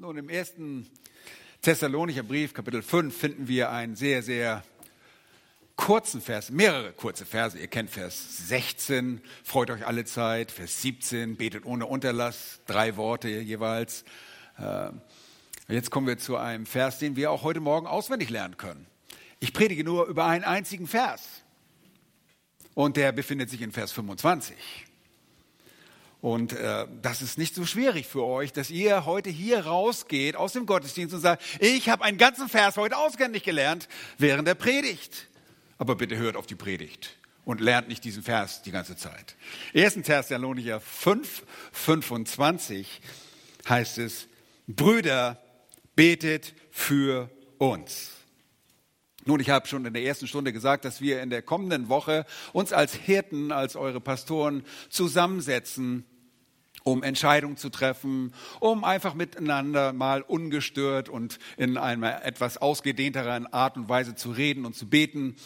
Nun, im ersten Thessalonicher Brief, Kapitel 5, finden wir einen sehr, sehr kurzen Vers, mehrere kurze Verse. Ihr kennt Vers 16, freut euch alle Zeit, Vers 17, betet ohne Unterlass, drei Worte jeweils. Äh, jetzt kommen wir zu einem Vers, den wir auch heute Morgen auswendig lernen können. Ich predige nur über einen einzigen Vers. Und der befindet sich in Vers 25. Und äh, das ist nicht so schwierig für euch, dass ihr heute hier rausgeht aus dem Gottesdienst und sagt, ich habe einen ganzen Vers heute auswendig gelernt während der Predigt. Aber bitte hört auf die Predigt und lernt nicht diesen Vers die ganze Zeit. 1. Thessalonicher 5, 25 heißt es, Brüder, betet für uns. Nun, ich habe schon in der ersten Stunde gesagt, dass wir in der kommenden Woche uns als Hirten, als eure Pastoren zusammensetzen, um Entscheidungen zu treffen, um einfach miteinander mal ungestört und in einer etwas ausgedehnteren Art und Weise zu reden und zu beten.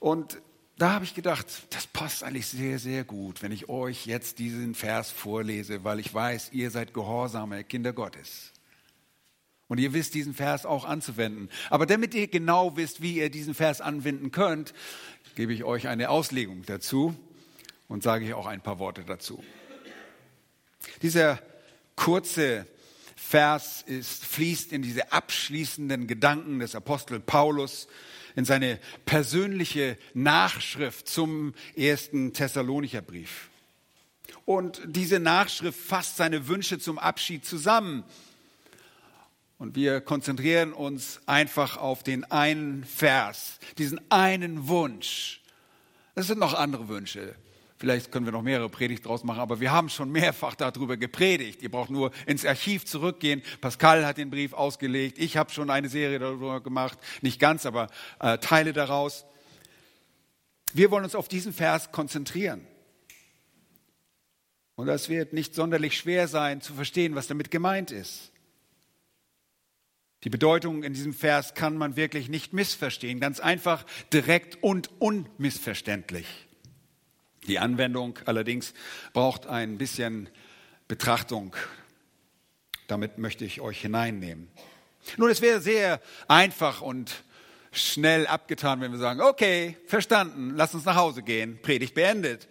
Und da habe ich gedacht, das passt eigentlich sehr, sehr gut, wenn ich euch jetzt diesen Vers vorlese, weil ich weiß, ihr seid gehorsame Kinder Gottes. Und ihr wisst diesen Vers auch anzuwenden. Aber damit ihr genau wisst, wie ihr diesen Vers anwenden könnt, gebe ich euch eine Auslegung dazu und sage ich auch ein paar Worte dazu. Dieser kurze Vers ist, fließt in diese abschließenden Gedanken des Apostel Paulus, in seine persönliche Nachschrift zum ersten Thessalonicher Brief. Und diese Nachschrift fasst seine Wünsche zum Abschied zusammen und wir konzentrieren uns einfach auf den einen Vers, diesen einen Wunsch. Es sind noch andere Wünsche. Vielleicht können wir noch mehrere Predigt draus machen, aber wir haben schon mehrfach darüber gepredigt. Ihr braucht nur ins Archiv zurückgehen. Pascal hat den Brief ausgelegt. Ich habe schon eine Serie darüber gemacht. Nicht ganz, aber äh, Teile daraus. Wir wollen uns auf diesen Vers konzentrieren. Und das wird nicht sonderlich schwer sein zu verstehen, was damit gemeint ist. Die Bedeutung in diesem Vers kann man wirklich nicht missverstehen, ganz einfach, direkt und unmissverständlich. Die Anwendung allerdings braucht ein bisschen Betrachtung. Damit möchte ich euch hineinnehmen. Nun, es wäre sehr einfach und schnell abgetan, wenn wir sagen, okay, verstanden, lass uns nach Hause gehen, Predigt beendet.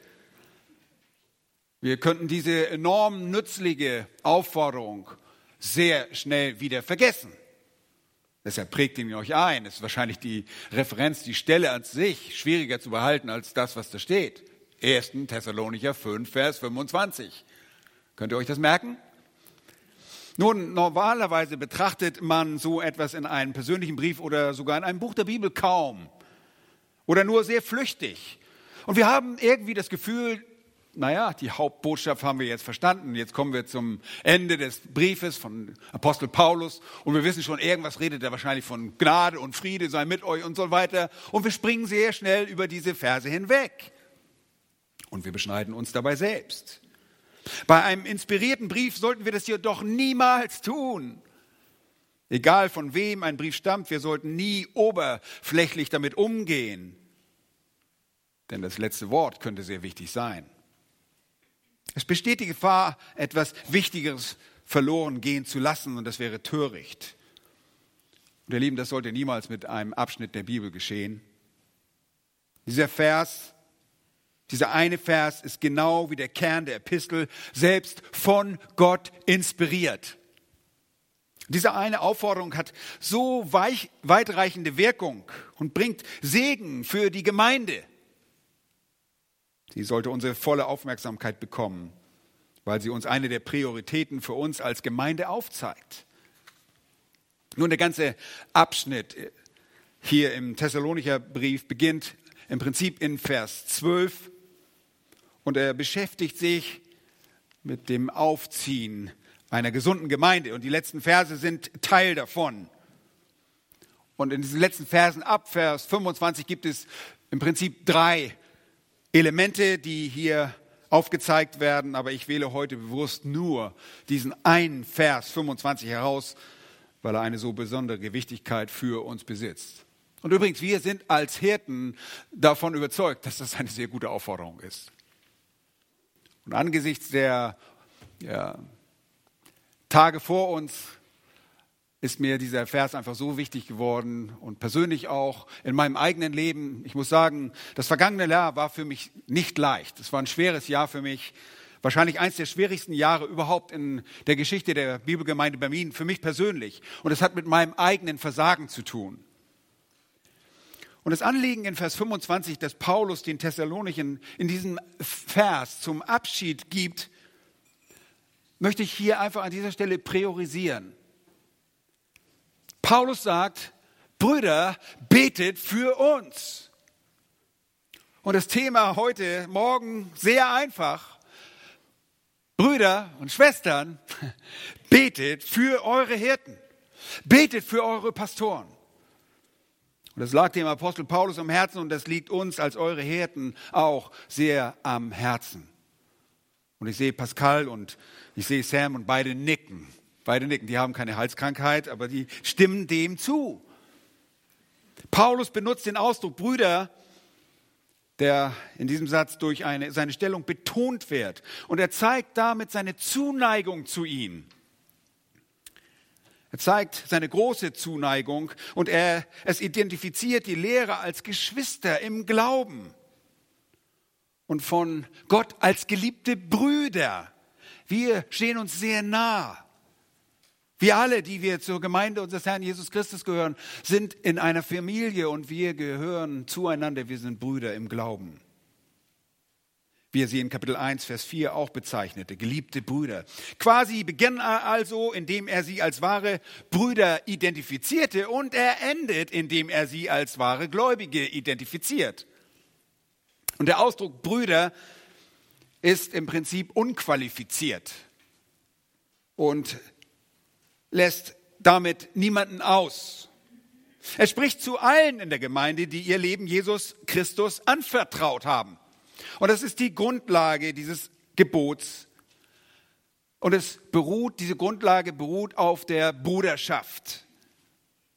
Wir könnten diese enorm nützliche Aufforderung sehr schnell wieder vergessen. Deshalb prägt ihn euch ein. Es ist wahrscheinlich die Referenz, die Stelle an sich schwieriger zu behalten als das, was da steht. 1. Thessalonicher 5, Vers 25. Könnt ihr euch das merken? Nun, normalerweise betrachtet man so etwas in einem persönlichen Brief oder sogar in einem Buch der Bibel kaum oder nur sehr flüchtig. Und wir haben irgendwie das Gefühl, naja, die Hauptbotschaft haben wir jetzt verstanden. Jetzt kommen wir zum Ende des Briefes von Apostel Paulus und wir wissen schon, irgendwas redet er wahrscheinlich von Gnade und Friede sei mit euch und so weiter. Und wir springen sehr schnell über diese Verse hinweg. Und wir beschneiden uns dabei selbst. Bei einem inspirierten Brief sollten wir das jedoch niemals tun. Egal von wem ein Brief stammt, wir sollten nie oberflächlich damit umgehen. Denn das letzte Wort könnte sehr wichtig sein. Es besteht die Gefahr, etwas Wichtigeres verloren gehen zu lassen und das wäre töricht. Und ihr Lieben, das sollte niemals mit einem Abschnitt der Bibel geschehen. Dieser Vers, dieser eine Vers ist genau wie der Kern der Epistel, selbst von Gott inspiriert. Diese eine Aufforderung hat so weich, weitreichende Wirkung und bringt Segen für die Gemeinde. Sie sollte unsere volle Aufmerksamkeit bekommen, weil sie uns eine der Prioritäten für uns als Gemeinde aufzeigt. Nun, der ganze Abschnitt hier im Thessalonicher Brief beginnt im Prinzip in Vers 12 und er beschäftigt sich mit dem Aufziehen einer gesunden Gemeinde. Und die letzten Verse sind Teil davon. Und in diesen letzten Versen ab Vers 25 gibt es im Prinzip drei Elemente, die hier aufgezeigt werden, aber ich wähle heute bewusst nur diesen einen Vers 25 heraus, weil er eine so besondere Gewichtigkeit für uns besitzt. Und übrigens, wir sind als Hirten davon überzeugt, dass das eine sehr gute Aufforderung ist. Und angesichts der ja, Tage vor uns ist mir dieser Vers einfach so wichtig geworden und persönlich auch in meinem eigenen Leben. Ich muss sagen, das vergangene Jahr war für mich nicht leicht. Es war ein schweres Jahr für mich. Wahrscheinlich eines der schwierigsten Jahre überhaupt in der Geschichte der Bibelgemeinde Berlin, für mich persönlich. Und es hat mit meinem eigenen Versagen zu tun. Und das Anliegen in Vers 25, das Paulus den Thessalonichen in diesem Vers zum Abschied gibt, möchte ich hier einfach an dieser Stelle priorisieren. Paulus sagt, Brüder, betet für uns. Und das Thema heute, morgen, sehr einfach. Brüder und Schwestern, betet für eure Hirten. Betet für eure Pastoren. Und das lag dem Apostel Paulus am Herzen und das liegt uns als eure Hirten auch sehr am Herzen. Und ich sehe Pascal und ich sehe Sam und beide nicken. Beide nicken, die haben keine Halskrankheit, aber die stimmen dem zu. Paulus benutzt den Ausdruck Brüder, der in diesem Satz durch eine, seine Stellung betont wird. Und er zeigt damit seine Zuneigung zu ihnen. Er zeigt seine große Zuneigung und er, es identifiziert die Lehrer als Geschwister im Glauben und von Gott als geliebte Brüder. Wir stehen uns sehr nah. Wir alle, die wir zur Gemeinde unseres Herrn Jesus Christus gehören, sind in einer Familie und wir gehören zueinander. Wir sind Brüder im Glauben. Wie er sie in Kapitel 1, Vers 4 auch bezeichnete, geliebte Brüder. Quasi begann er also, indem er sie als wahre Brüder identifizierte und er endet, indem er sie als wahre Gläubige identifiziert. Und der Ausdruck Brüder ist im Prinzip unqualifiziert. Und lässt damit niemanden aus. Er spricht zu allen in der Gemeinde, die ihr Leben Jesus Christus anvertraut haben. Und das ist die Grundlage dieses Gebots. Und es beruht, diese Grundlage beruht auf der Bruderschaft.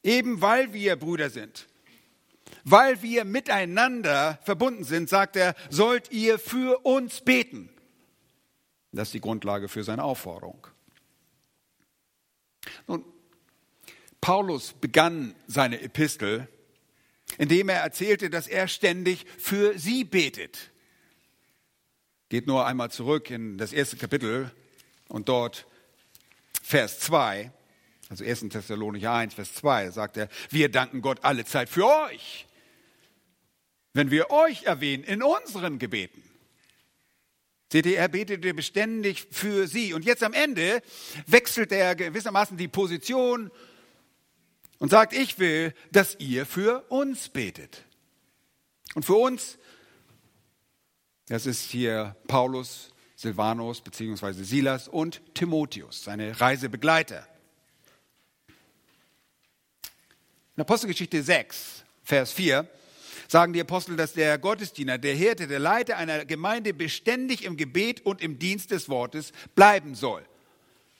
Eben weil wir Brüder sind, weil wir miteinander verbunden sind, sagt er, sollt ihr für uns beten. Das ist die Grundlage für seine Aufforderung. Nun, Paulus begann seine Epistel, indem er erzählte, dass er ständig für sie betet. Geht nur einmal zurück in das erste Kapitel und dort Vers 2, also 1. Thessalonicher 1, Vers 2, sagt er, wir danken Gott alle Zeit für euch, wenn wir euch erwähnen in unseren Gebeten. Seht ihr, er betete beständig für sie. Und jetzt am Ende wechselt er gewissermaßen die Position und sagt, ich will, dass ihr für uns betet. Und für uns, das ist hier Paulus, Silvanus beziehungsweise Silas und Timotheus, seine Reisebegleiter. In Apostelgeschichte 6, Vers 4 sagen die Apostel, dass der Gottesdiener, der Hirte, der Leiter einer Gemeinde beständig im Gebet und im Dienst des Wortes bleiben soll.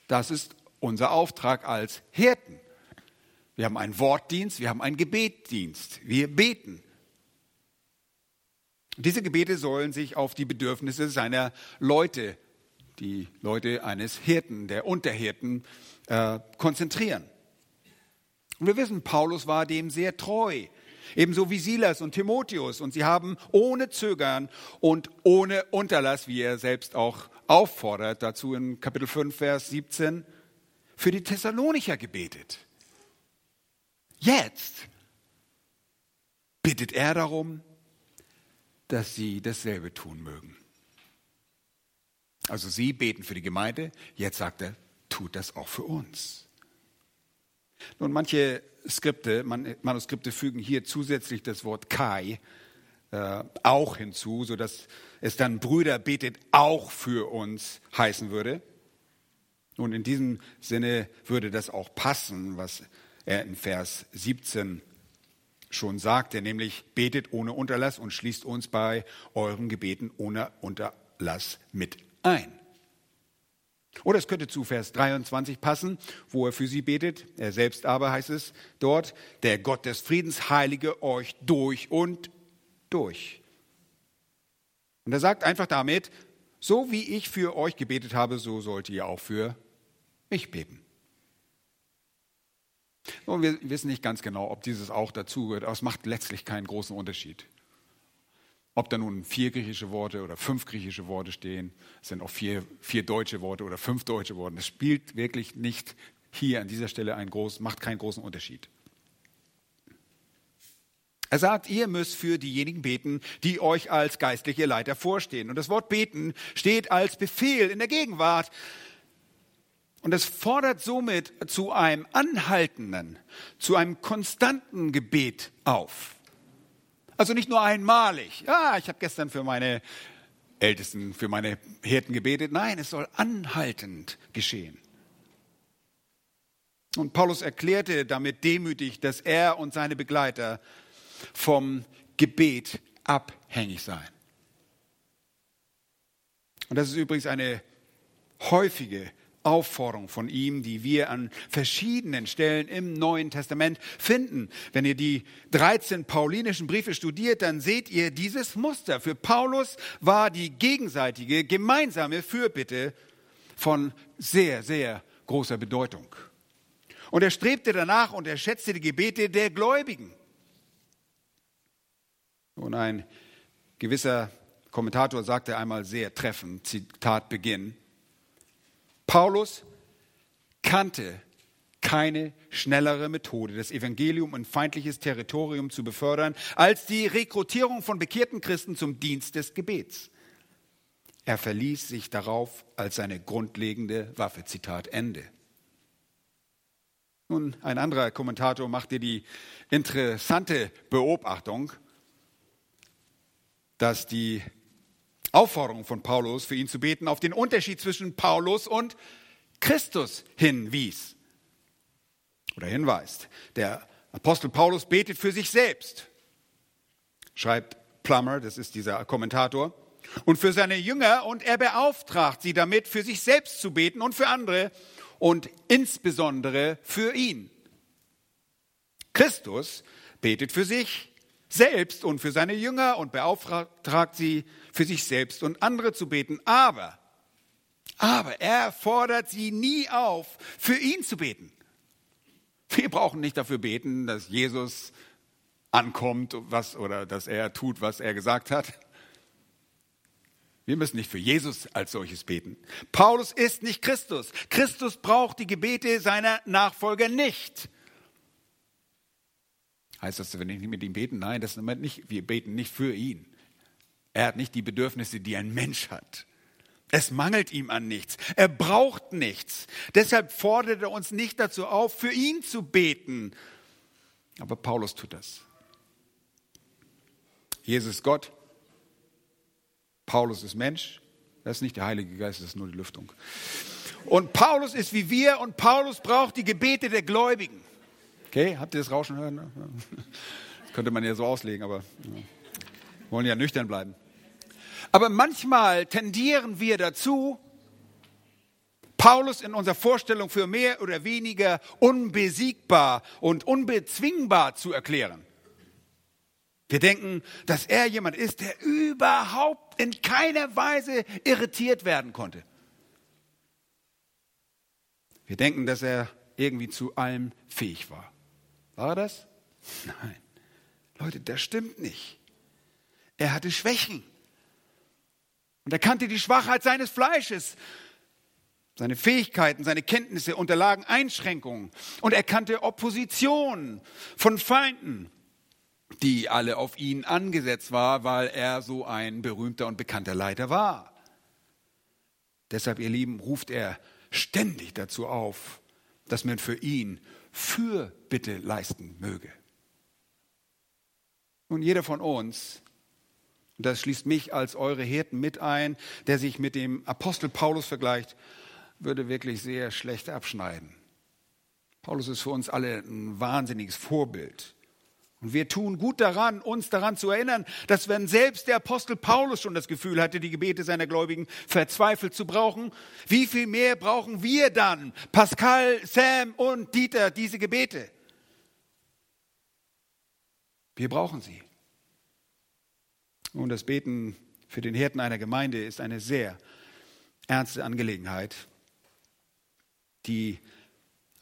Das ist unser Auftrag als Hirten. Wir haben einen Wortdienst, wir haben einen Gebetdienst. Wir beten. Diese Gebete sollen sich auf die Bedürfnisse seiner Leute, die Leute eines Hirten, der Unterhirten, äh, konzentrieren. Und wir wissen, Paulus war dem sehr treu ebenso wie Silas und Timotheus. Und sie haben ohne Zögern und ohne Unterlass, wie er selbst auch auffordert, dazu in Kapitel 5, Vers 17, für die Thessalonicher gebetet. Jetzt bittet er darum, dass sie dasselbe tun mögen. Also sie beten für die Gemeinde, jetzt sagt er, tut das auch für uns. Nun, manche Skripte, Manuskripte fügen hier zusätzlich das Wort Kai äh, auch hinzu, sodass es dann Brüder betet auch für uns heißen würde. Und in diesem Sinne würde das auch passen, was er in Vers 17 schon sagte, nämlich betet ohne Unterlass und schließt uns bei euren Gebeten ohne Unterlass mit ein. Oder es könnte zu Vers 23 passen, wo er für sie betet. Er selbst aber heißt es dort, der Gott des Friedens heilige euch durch und durch. Und er sagt einfach damit, so wie ich für euch gebetet habe, so sollt ihr auch für mich beten. Und wir wissen nicht ganz genau, ob dieses auch dazu gehört, aber es macht letztlich keinen großen Unterschied. Ob da nun vier griechische Worte oder fünf griechische Worte stehen, es sind auch vier, vier deutsche Worte oder fünf deutsche Worte. Das spielt wirklich nicht hier an dieser Stelle einen großen, macht keinen großen Unterschied. Er sagt, ihr müsst für diejenigen beten, die euch als geistliche Leiter vorstehen. Und das Wort beten steht als Befehl in der Gegenwart. Und es fordert somit zu einem anhaltenden, zu einem konstanten Gebet auf. Also nicht nur einmalig. Ja, ich habe gestern für meine Ältesten, für meine Hirten gebetet. Nein, es soll anhaltend geschehen. Und Paulus erklärte damit demütig, dass er und seine Begleiter vom Gebet abhängig sein. Und das ist übrigens eine häufige Aufforderung von ihm, die wir an verschiedenen Stellen im Neuen Testament finden. Wenn ihr die 13 paulinischen Briefe studiert, dann seht ihr dieses Muster. Für Paulus war die gegenseitige gemeinsame Fürbitte von sehr, sehr großer Bedeutung. Und er strebte danach und er schätzte die Gebete der Gläubigen. Und ein gewisser Kommentator sagte einmal sehr treffend, Zitat Beginn, Paulus kannte keine schnellere Methode, das Evangelium in feindliches Territorium zu befördern, als die Rekrutierung von bekehrten Christen zum Dienst des Gebets. Er verließ sich darauf als seine grundlegende Waffe. Zitat Ende. Nun, ein anderer Kommentator machte die interessante Beobachtung, dass die Aufforderung von Paulus, für ihn zu beten, auf den Unterschied zwischen Paulus und Christus hinwies oder hinweist. Der Apostel Paulus betet für sich selbst, schreibt Plummer, das ist dieser Kommentator, und für seine Jünger und er beauftragt sie damit, für sich selbst zu beten und für andere und insbesondere für ihn. Christus betet für sich selbst und für seine Jünger und beauftragt sie, für sich selbst und andere zu beten. Aber, aber er fordert sie nie auf, für ihn zu beten. Wir brauchen nicht dafür beten, dass Jesus ankommt was, oder dass er tut, was er gesagt hat. Wir müssen nicht für Jesus als solches beten. Paulus ist nicht Christus. Christus braucht die Gebete seiner Nachfolger nicht. Heißt das, wenn ich nicht mit ihm beten? Nein, das ist nicht, wir beten nicht für ihn. Er hat nicht die Bedürfnisse, die ein Mensch hat. Es mangelt ihm an nichts. Er braucht nichts. Deshalb fordert er uns nicht dazu auf, für ihn zu beten. Aber Paulus tut das. Jesus ist Gott. Paulus ist Mensch. Das ist nicht der Heilige Geist, das ist nur die Lüftung. Und Paulus ist wie wir und Paulus braucht die Gebete der Gläubigen. Okay, habt ihr das Rauschen hören? Das könnte man ja so auslegen, aber ja. Wollen ja nüchtern bleiben. Aber manchmal tendieren wir dazu, Paulus in unserer Vorstellung für mehr oder weniger unbesiegbar und unbezwingbar zu erklären. Wir denken, dass er jemand ist, der überhaupt in keiner Weise irritiert werden konnte. Wir denken, dass er irgendwie zu allem fähig war. War das? Nein. Leute, das stimmt nicht. Er hatte Schwächen. Und er kannte die Schwachheit seines Fleisches. Seine Fähigkeiten, seine Kenntnisse unterlagen Einschränkungen. Und er kannte Opposition von Feinden, die alle auf ihn angesetzt war, weil er so ein berühmter und bekannter Leiter war. Deshalb, ihr Lieben, ruft er ständig dazu auf, dass man für ihn Fürbitte leisten möge. Nun, jeder von uns, und das schließt mich als eure Hirten mit ein, der sich mit dem Apostel Paulus vergleicht, würde wirklich sehr schlecht abschneiden. Paulus ist für uns alle ein wahnsinniges Vorbild. Und wir tun gut daran, uns daran zu erinnern, dass wenn selbst der Apostel Paulus schon das Gefühl hatte, die Gebete seiner Gläubigen verzweifelt zu brauchen, wie viel mehr brauchen wir dann, Pascal, Sam und Dieter, diese Gebete? Wir brauchen sie. Und das Beten für den Hirten einer Gemeinde ist eine sehr ernste Angelegenheit, die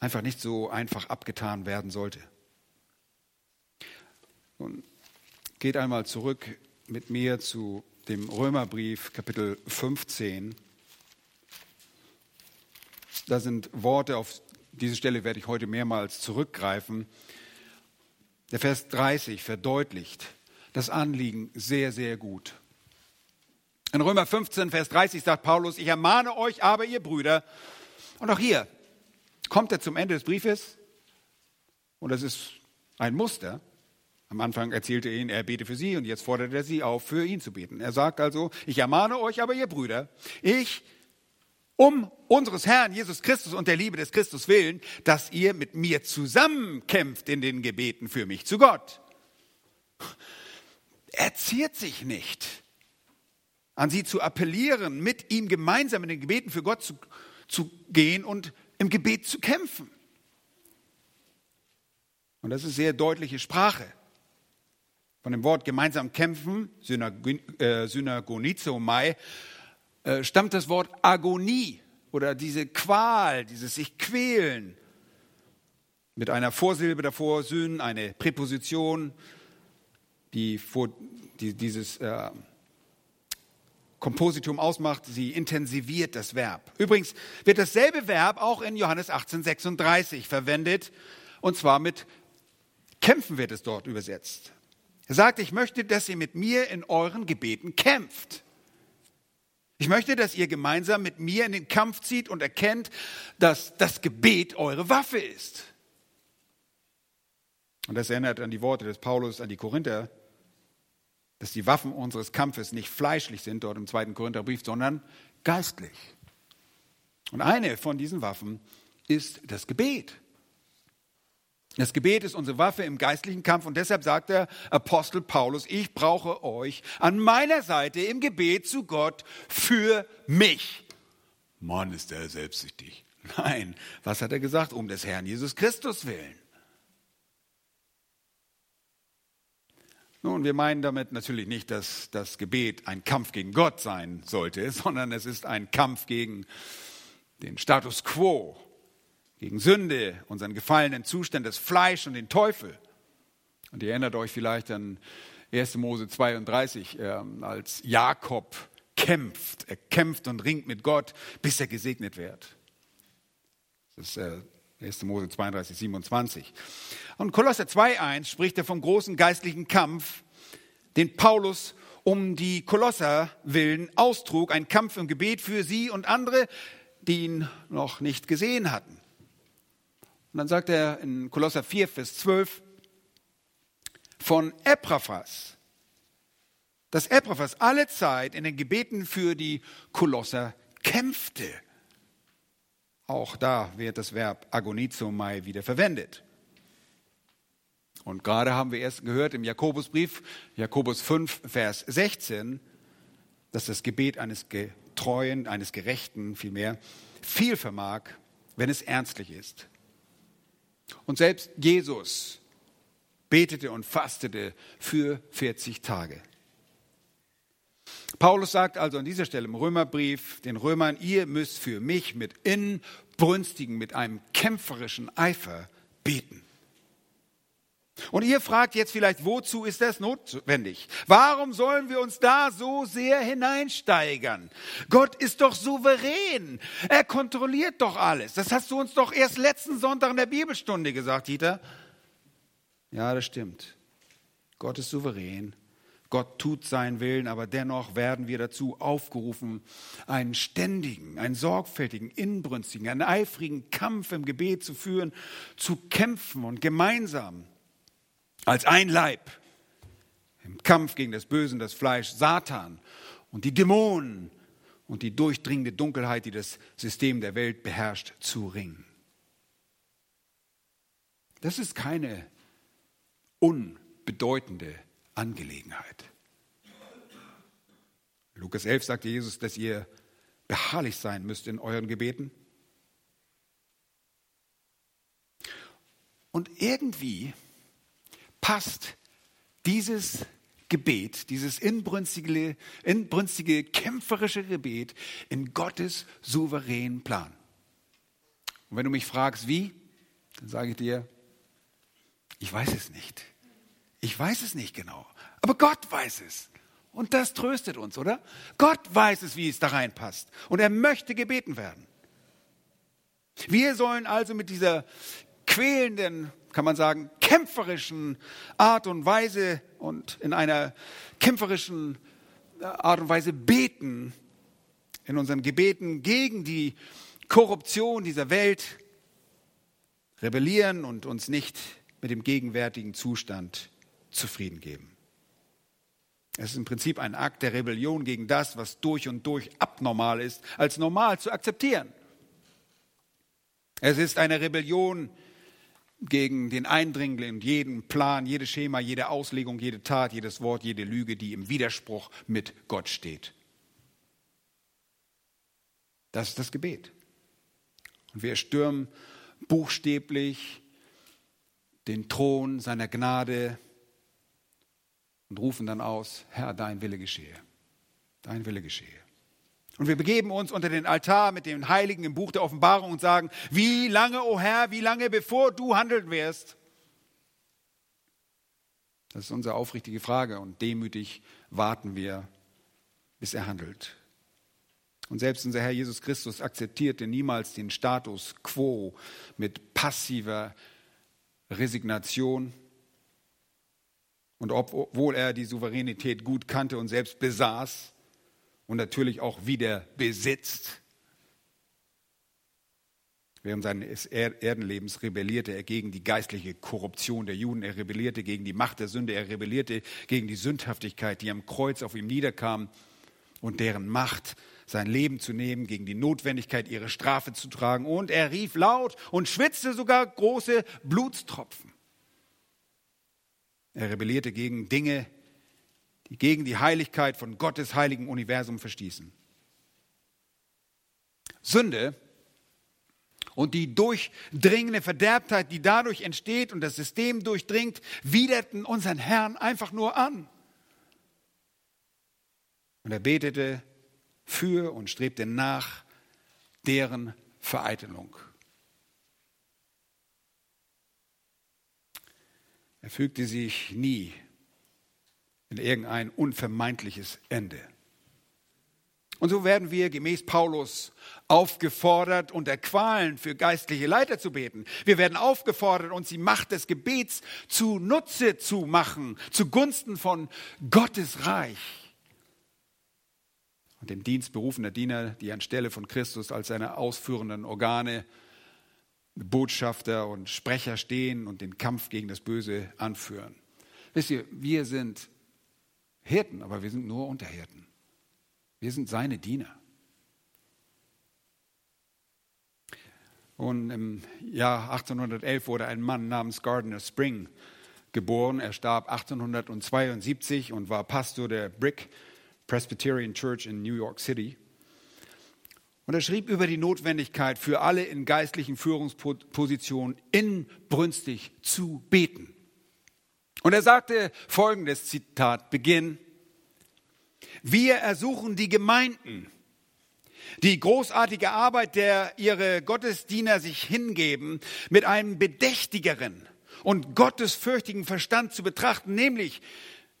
einfach nicht so einfach abgetan werden sollte. Und geht einmal zurück mit mir zu dem Römerbrief Kapitel 15. Da sind Worte, auf diese Stelle werde ich heute mehrmals zurückgreifen. Der Vers 30 verdeutlicht das Anliegen sehr, sehr gut. In Römer 15, Vers 30 sagt Paulus, ich ermahne euch aber, ihr Brüder, und auch hier kommt er zum Ende des Briefes, und das ist ein Muster. Am Anfang erzählte er ihnen, er bete für sie, und jetzt fordert er sie auf, für ihn zu beten. Er sagt also, ich ermahne euch aber, ihr Brüder, ich um unseres Herrn Jesus Christus und der Liebe des Christus willen, dass ihr mit mir zusammenkämpft in den Gebeten für mich zu Gott. Er ziert sich nicht an sie zu appellieren, mit ihm gemeinsam in den Gebeten für Gott zu, zu gehen und im Gebet zu kämpfen. Und das ist sehr deutliche Sprache. Von dem Wort gemeinsam kämpfen, äh, Synagonizomai, äh, stammt das Wort Agonie oder diese Qual, dieses sich quälen. Mit einer Vorsilbe davor, Syn, eine Präposition, die, vor, die dieses äh, Kompositum ausmacht, sie intensiviert das Verb. Übrigens wird dasselbe Verb auch in Johannes 18,36 verwendet, und zwar mit kämpfen wird es dort übersetzt. Er sagt, ich möchte, dass ihr mit mir in euren Gebeten kämpft. Ich möchte, dass ihr gemeinsam mit mir in den Kampf zieht und erkennt, dass das Gebet eure Waffe ist. Und das erinnert an die Worte des Paulus an die Korinther, dass die Waffen unseres Kampfes nicht fleischlich sind, dort im zweiten Korintherbrief, sondern geistlich. Und eine von diesen Waffen ist das Gebet. Das Gebet ist unsere Waffe im geistlichen Kampf und deshalb sagt der Apostel Paulus, ich brauche euch an meiner Seite im Gebet zu Gott für mich. Mann, ist er selbstsüchtig. Nein, was hat er gesagt? Um des Herrn Jesus Christus willen. Nun, wir meinen damit natürlich nicht, dass das Gebet ein Kampf gegen Gott sein sollte, sondern es ist ein Kampf gegen den Status quo, gegen Sünde, unseren gefallenen Zustand des Fleisch und den Teufel. Und ihr erinnert euch vielleicht an 1. Mose 32, äh, als Jakob kämpft. Er kämpft und ringt mit Gott, bis er gesegnet wird. Das ist äh, 1. Mose 32, 27. Und Kolosser 2,1 spricht er vom großen geistlichen Kampf, den Paulus um die Kolosser willen austrug, ein Kampf im Gebet für sie und andere, die ihn noch nicht gesehen hatten. Und dann sagt er in Kolosser 4, Vers 12 von Epaphras, dass Epaphras alle Zeit in den Gebeten für die Kolosser kämpfte. Auch da wird das Verb agonizomai wieder verwendet. Und gerade haben wir erst gehört im Jakobusbrief, Jakobus 5, Vers 16, dass das Gebet eines Getreuen, eines Gerechten vielmehr, viel vermag, wenn es ernstlich ist. Und selbst Jesus betete und fastete für 40 Tage. Paulus sagt also an dieser Stelle im Römerbrief den Römern, ihr müsst für mich mit inbrünstigen, mit einem kämpferischen Eifer beten. Und ihr fragt jetzt vielleicht, wozu ist das notwendig? Warum sollen wir uns da so sehr hineinsteigern? Gott ist doch souverän. Er kontrolliert doch alles. Das hast du uns doch erst letzten Sonntag in der Bibelstunde gesagt, Dieter. Ja, das stimmt. Gott ist souverän. Gott tut seinen Willen, aber dennoch werden wir dazu aufgerufen, einen ständigen, einen sorgfältigen, inbrünstigen, einen eifrigen Kampf im Gebet zu führen, zu kämpfen und gemeinsam als ein Leib im Kampf gegen das Böse und das Fleisch, Satan und die Dämonen und die durchdringende Dunkelheit, die das System der Welt beherrscht, zu ringen. Das ist keine unbedeutende Angelegenheit. Lukas 11 sagte Jesus, dass ihr beharrlich sein müsst in euren Gebeten. Und irgendwie passt dieses Gebet, dieses inbrünstige, inbrünstige, kämpferische Gebet in Gottes souveränen Plan. Und wenn du mich fragst, wie, Dann sage ich dir, ich weiß es nicht. Ich weiß es nicht genau. Aber Gott weiß es. Und das tröstet uns, oder? Gott weiß es, wie es da reinpasst. Und er möchte gebeten werden. Wir sollen also mit dieser quälenden, kann man sagen, kämpferischen Art und Weise und in einer kämpferischen Art und Weise beten, in unseren Gebeten gegen die Korruption dieser Welt, rebellieren und uns nicht mit dem gegenwärtigen Zustand zufrieden geben. Es ist im Prinzip ein Akt der Rebellion gegen das, was durch und durch abnormal ist, als normal zu akzeptieren. Es ist eine Rebellion gegen den Eindringling jeden Plan, jedes Schema, jede Auslegung, jede Tat, jedes Wort, jede Lüge, die im Widerspruch mit Gott steht. Das ist das Gebet. Und wir stürmen buchstäblich den Thron seiner Gnade und rufen dann aus, Herr, dein Wille geschehe. Dein Wille geschehe. Und wir begeben uns unter den Altar mit den Heiligen im Buch der Offenbarung und sagen, wie lange, o oh Herr, wie lange bevor du handeln wirst? Das ist unsere aufrichtige Frage und demütig warten wir, bis er handelt. Und selbst unser Herr Jesus Christus akzeptierte niemals den Status quo mit passiver Resignation. Und obwohl er die Souveränität gut kannte und selbst besaß und natürlich auch wieder besitzt, Während seines Erdenlebens rebellierte er gegen die geistliche Korruption der Juden, er rebellierte gegen die Macht der Sünde, er rebellierte gegen die Sündhaftigkeit, die am Kreuz auf ihm niederkam und deren Macht sein Leben zu nehmen, gegen die Notwendigkeit, ihre Strafe zu tragen. Und er rief laut und schwitzte sogar große Blutstropfen. Er rebellierte gegen Dinge, die gegen die Heiligkeit von Gottes heiligen Universum verstießen. Sünde und die durchdringende Verderbtheit, die dadurch entsteht und das System durchdringt, widerten unseren Herrn einfach nur an. Und er betete für und strebte nach deren Vereitelung. Er fügte sich nie in irgendein unvermeidliches Ende. Und so werden wir gemäß Paulus aufgefordert, unter Qualen für geistliche Leiter zu beten. Wir werden aufgefordert, uns die Macht des Gebets zu Nutze zu machen, zugunsten von Gottes Reich und dem Dienst berufener Diener, die anstelle von Christus als seine ausführenden Organe, Botschafter und Sprecher stehen und den Kampf gegen das Böse anführen. Wisst ihr, wir sind Hirten, aber wir sind nur Unterhirten. Wir sind seine Diener. Und im Jahr 1811 wurde ein Mann namens Gardner Spring geboren. Er starb 1872 und war Pastor der Brick Presbyterian Church in New York City. Und er schrieb über die Notwendigkeit für alle in geistlichen Führungspositionen inbrünstig zu beten. Und er sagte folgendes Zitat, Beginn. Wir ersuchen die Gemeinden, die großartige Arbeit, der ihre Gottesdiener sich hingeben, mit einem bedächtigeren und gottesfürchtigen Verstand zu betrachten, nämlich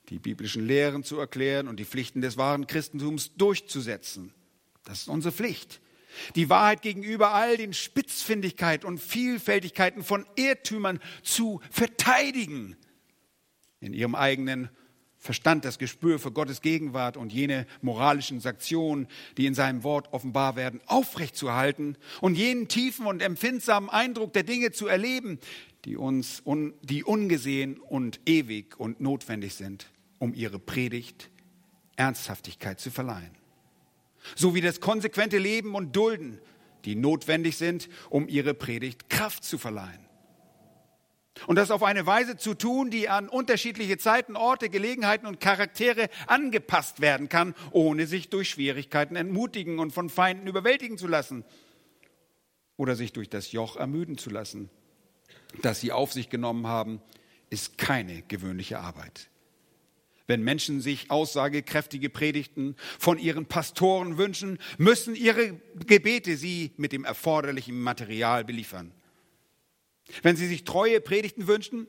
die biblischen Lehren zu erklären und die Pflichten des wahren Christentums durchzusetzen. Das ist unsere Pflicht. Die Wahrheit gegenüber all den Spitzfindigkeiten und Vielfältigkeiten von Irrtümern zu verteidigen. In ihrem eigenen Verstand das Gespür für Gottes Gegenwart und jene moralischen Sanktionen, die in seinem Wort offenbar werden, aufrechtzuerhalten und jenen tiefen und empfindsamen Eindruck der Dinge zu erleben, die uns, die ungesehen und ewig und notwendig sind um ihre Predigt Ernsthaftigkeit zu verleihen. So wie das konsequente Leben und Dulden, die notwendig sind, um ihre Predigt Kraft zu verleihen. Und das auf eine Weise zu tun, die an unterschiedliche Zeiten, Orte, Gelegenheiten und Charaktere angepasst werden kann, ohne sich durch Schwierigkeiten entmutigen und von Feinden überwältigen zu lassen oder sich durch das Joch ermüden zu lassen, das sie auf sich genommen haben, ist keine gewöhnliche Arbeit wenn Menschen sich aussagekräftige Predigten von ihren Pastoren wünschen, müssen ihre Gebete sie mit dem erforderlichen Material beliefern. Wenn Sie sich treue Predigten wünschen,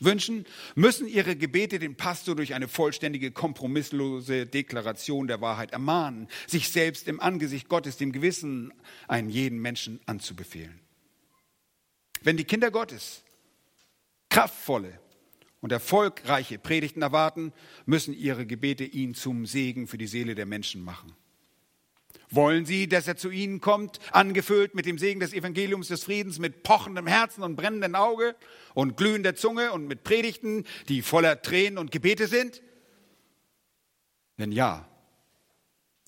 wünschen, müssen Ihre Gebete den Pastor durch eine vollständige, kompromisslose Deklaration der Wahrheit ermahnen, sich selbst im Angesicht Gottes, dem Gewissen, einen jeden Menschen anzubefehlen. Wenn die Kinder Gottes kraftvolle und erfolgreiche Predigten erwarten, müssen ihre Gebete ihn zum Segen für die Seele der Menschen machen. Wollen Sie, dass er zu Ihnen kommt, angefüllt mit dem Segen des Evangeliums des Friedens, mit pochendem Herzen und brennendem Auge und glühender Zunge und mit Predigten, die voller Tränen und Gebete sind? Wenn ja,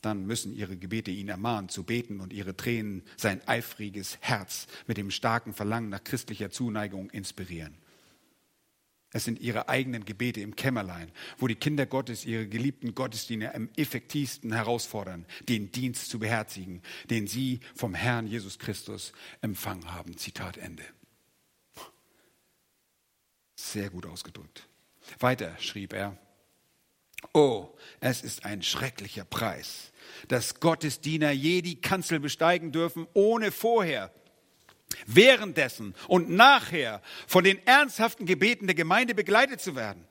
dann müssen Ihre Gebete ihn ermahnen zu beten und Ihre Tränen sein eifriges Herz mit dem starken Verlangen nach christlicher Zuneigung inspirieren. Es sind ihre eigenen Gebete im Kämmerlein, wo die Kinder Gottes ihre geliebten Gottesdiener am effektivsten herausfordern, den Dienst zu beherzigen, den sie vom Herrn Jesus Christus empfangen haben. Zitat Ende. Sehr gut ausgedrückt. Weiter schrieb er, Oh, es ist ein schrecklicher Preis, dass Gottesdiener je die Kanzel besteigen dürfen, ohne vorher währenddessen und nachher von den ernsthaften Gebeten der Gemeinde begleitet zu werden.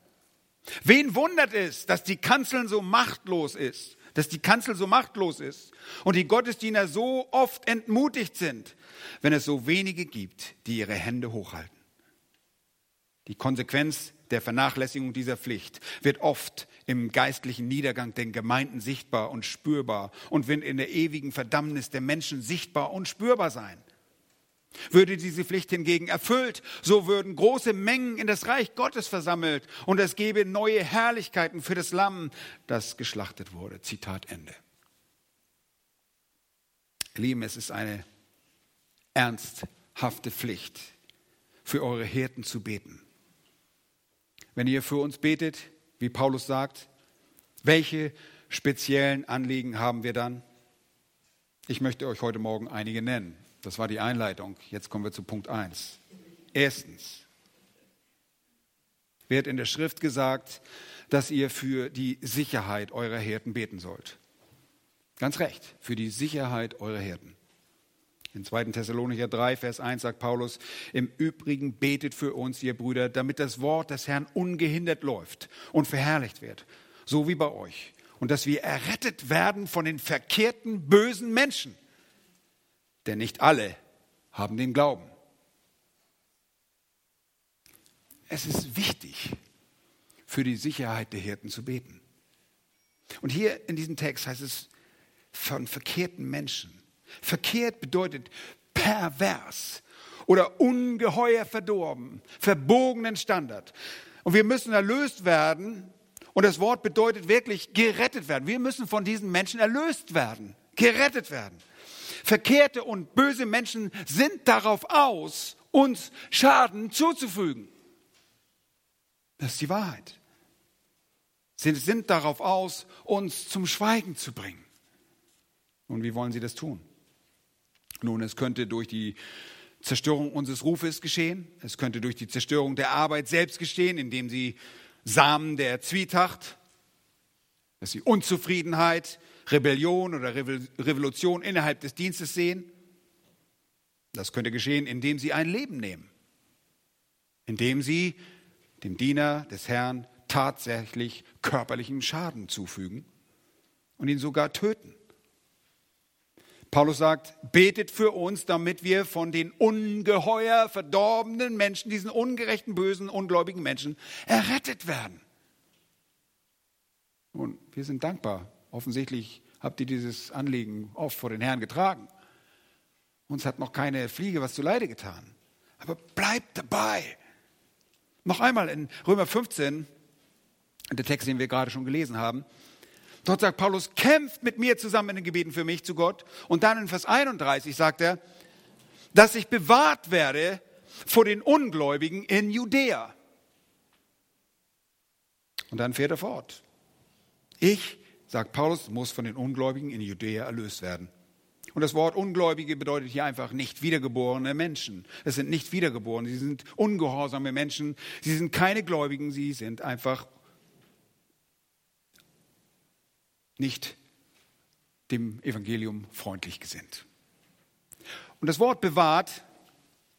Wen wundert es, dass die Kanzel so machtlos ist, dass die Kanzel so machtlos ist und die Gottesdiener so oft entmutigt sind, wenn es so wenige gibt, die ihre Hände hochhalten. Die Konsequenz der Vernachlässigung dieser Pflicht wird oft im geistlichen Niedergang der Gemeinden sichtbar und spürbar und wird in der ewigen Verdammnis der Menschen sichtbar und spürbar sein. Würde diese Pflicht hingegen erfüllt, so würden große Mengen in das Reich Gottes versammelt und es gäbe neue Herrlichkeiten für das Lamm, das geschlachtet wurde. Zitat Ende. Lieben, es ist eine ernsthafte Pflicht, für eure Hirten zu beten. Wenn ihr für uns betet, wie Paulus sagt, welche speziellen Anliegen haben wir dann? Ich möchte euch heute Morgen einige nennen. Das war die Einleitung. Jetzt kommen wir zu Punkt 1. Erstens wird in der Schrift gesagt, dass ihr für die Sicherheit eurer Hirten beten sollt. Ganz recht, für die Sicherheit eurer Hirten. In 2. Thessalonicher 3, Vers 1 sagt Paulus, im Übrigen betet für uns, ihr Brüder, damit das Wort des Herrn ungehindert läuft und verherrlicht wird, so wie bei euch. Und dass wir errettet werden von den verkehrten, bösen Menschen denn nicht alle haben den Glauben. Es ist wichtig, für die Sicherheit der Hirten zu beten. Und hier in diesem Text heißt es von verkehrten Menschen. Verkehrt bedeutet pervers oder ungeheuer verdorben, verbogenen Standard. Und wir müssen erlöst werden. Und das Wort bedeutet wirklich gerettet werden. Wir müssen von diesen Menschen erlöst werden, gerettet werden. Verkehrte und böse Menschen sind darauf aus, uns Schaden zuzufügen. Das ist die Wahrheit. Sie sind darauf aus, uns zum Schweigen zu bringen. Und wie wollen sie das tun? Nun, es könnte durch die Zerstörung unseres Rufes geschehen. Es könnte durch die Zerstörung der Arbeit selbst geschehen, indem sie Samen der Zwietracht, dass sie Unzufriedenheit, Rebellion oder Revolution innerhalb des Dienstes sehen. Das könnte geschehen, indem sie ein Leben nehmen, indem sie dem Diener des Herrn tatsächlich körperlichen Schaden zufügen und ihn sogar töten. Paulus sagt, betet für uns, damit wir von den ungeheuer verdorbenen Menschen, diesen ungerechten, bösen, ungläubigen Menschen errettet werden. Und wir sind dankbar Offensichtlich habt ihr dieses Anliegen oft vor den Herrn getragen. Uns hat noch keine Fliege was zu Leide getan. Aber bleibt dabei. Noch einmal in Römer 15, der Text, den wir gerade schon gelesen haben. Dort sagt Paulus, kämpft mit mir zusammen in den Gebeten für mich zu Gott. Und dann in Vers 31 sagt er, dass ich bewahrt werde vor den Ungläubigen in Judäa. Und dann fährt er fort. Ich sagt Paulus, muss von den Ungläubigen in Judäa erlöst werden. Und das Wort Ungläubige bedeutet hier einfach nicht wiedergeborene Menschen. Es sind nicht wiedergeboren, sie sind ungehorsame Menschen, sie sind keine Gläubigen, sie sind einfach nicht dem Evangelium freundlich gesinnt. Und das Wort bewahrt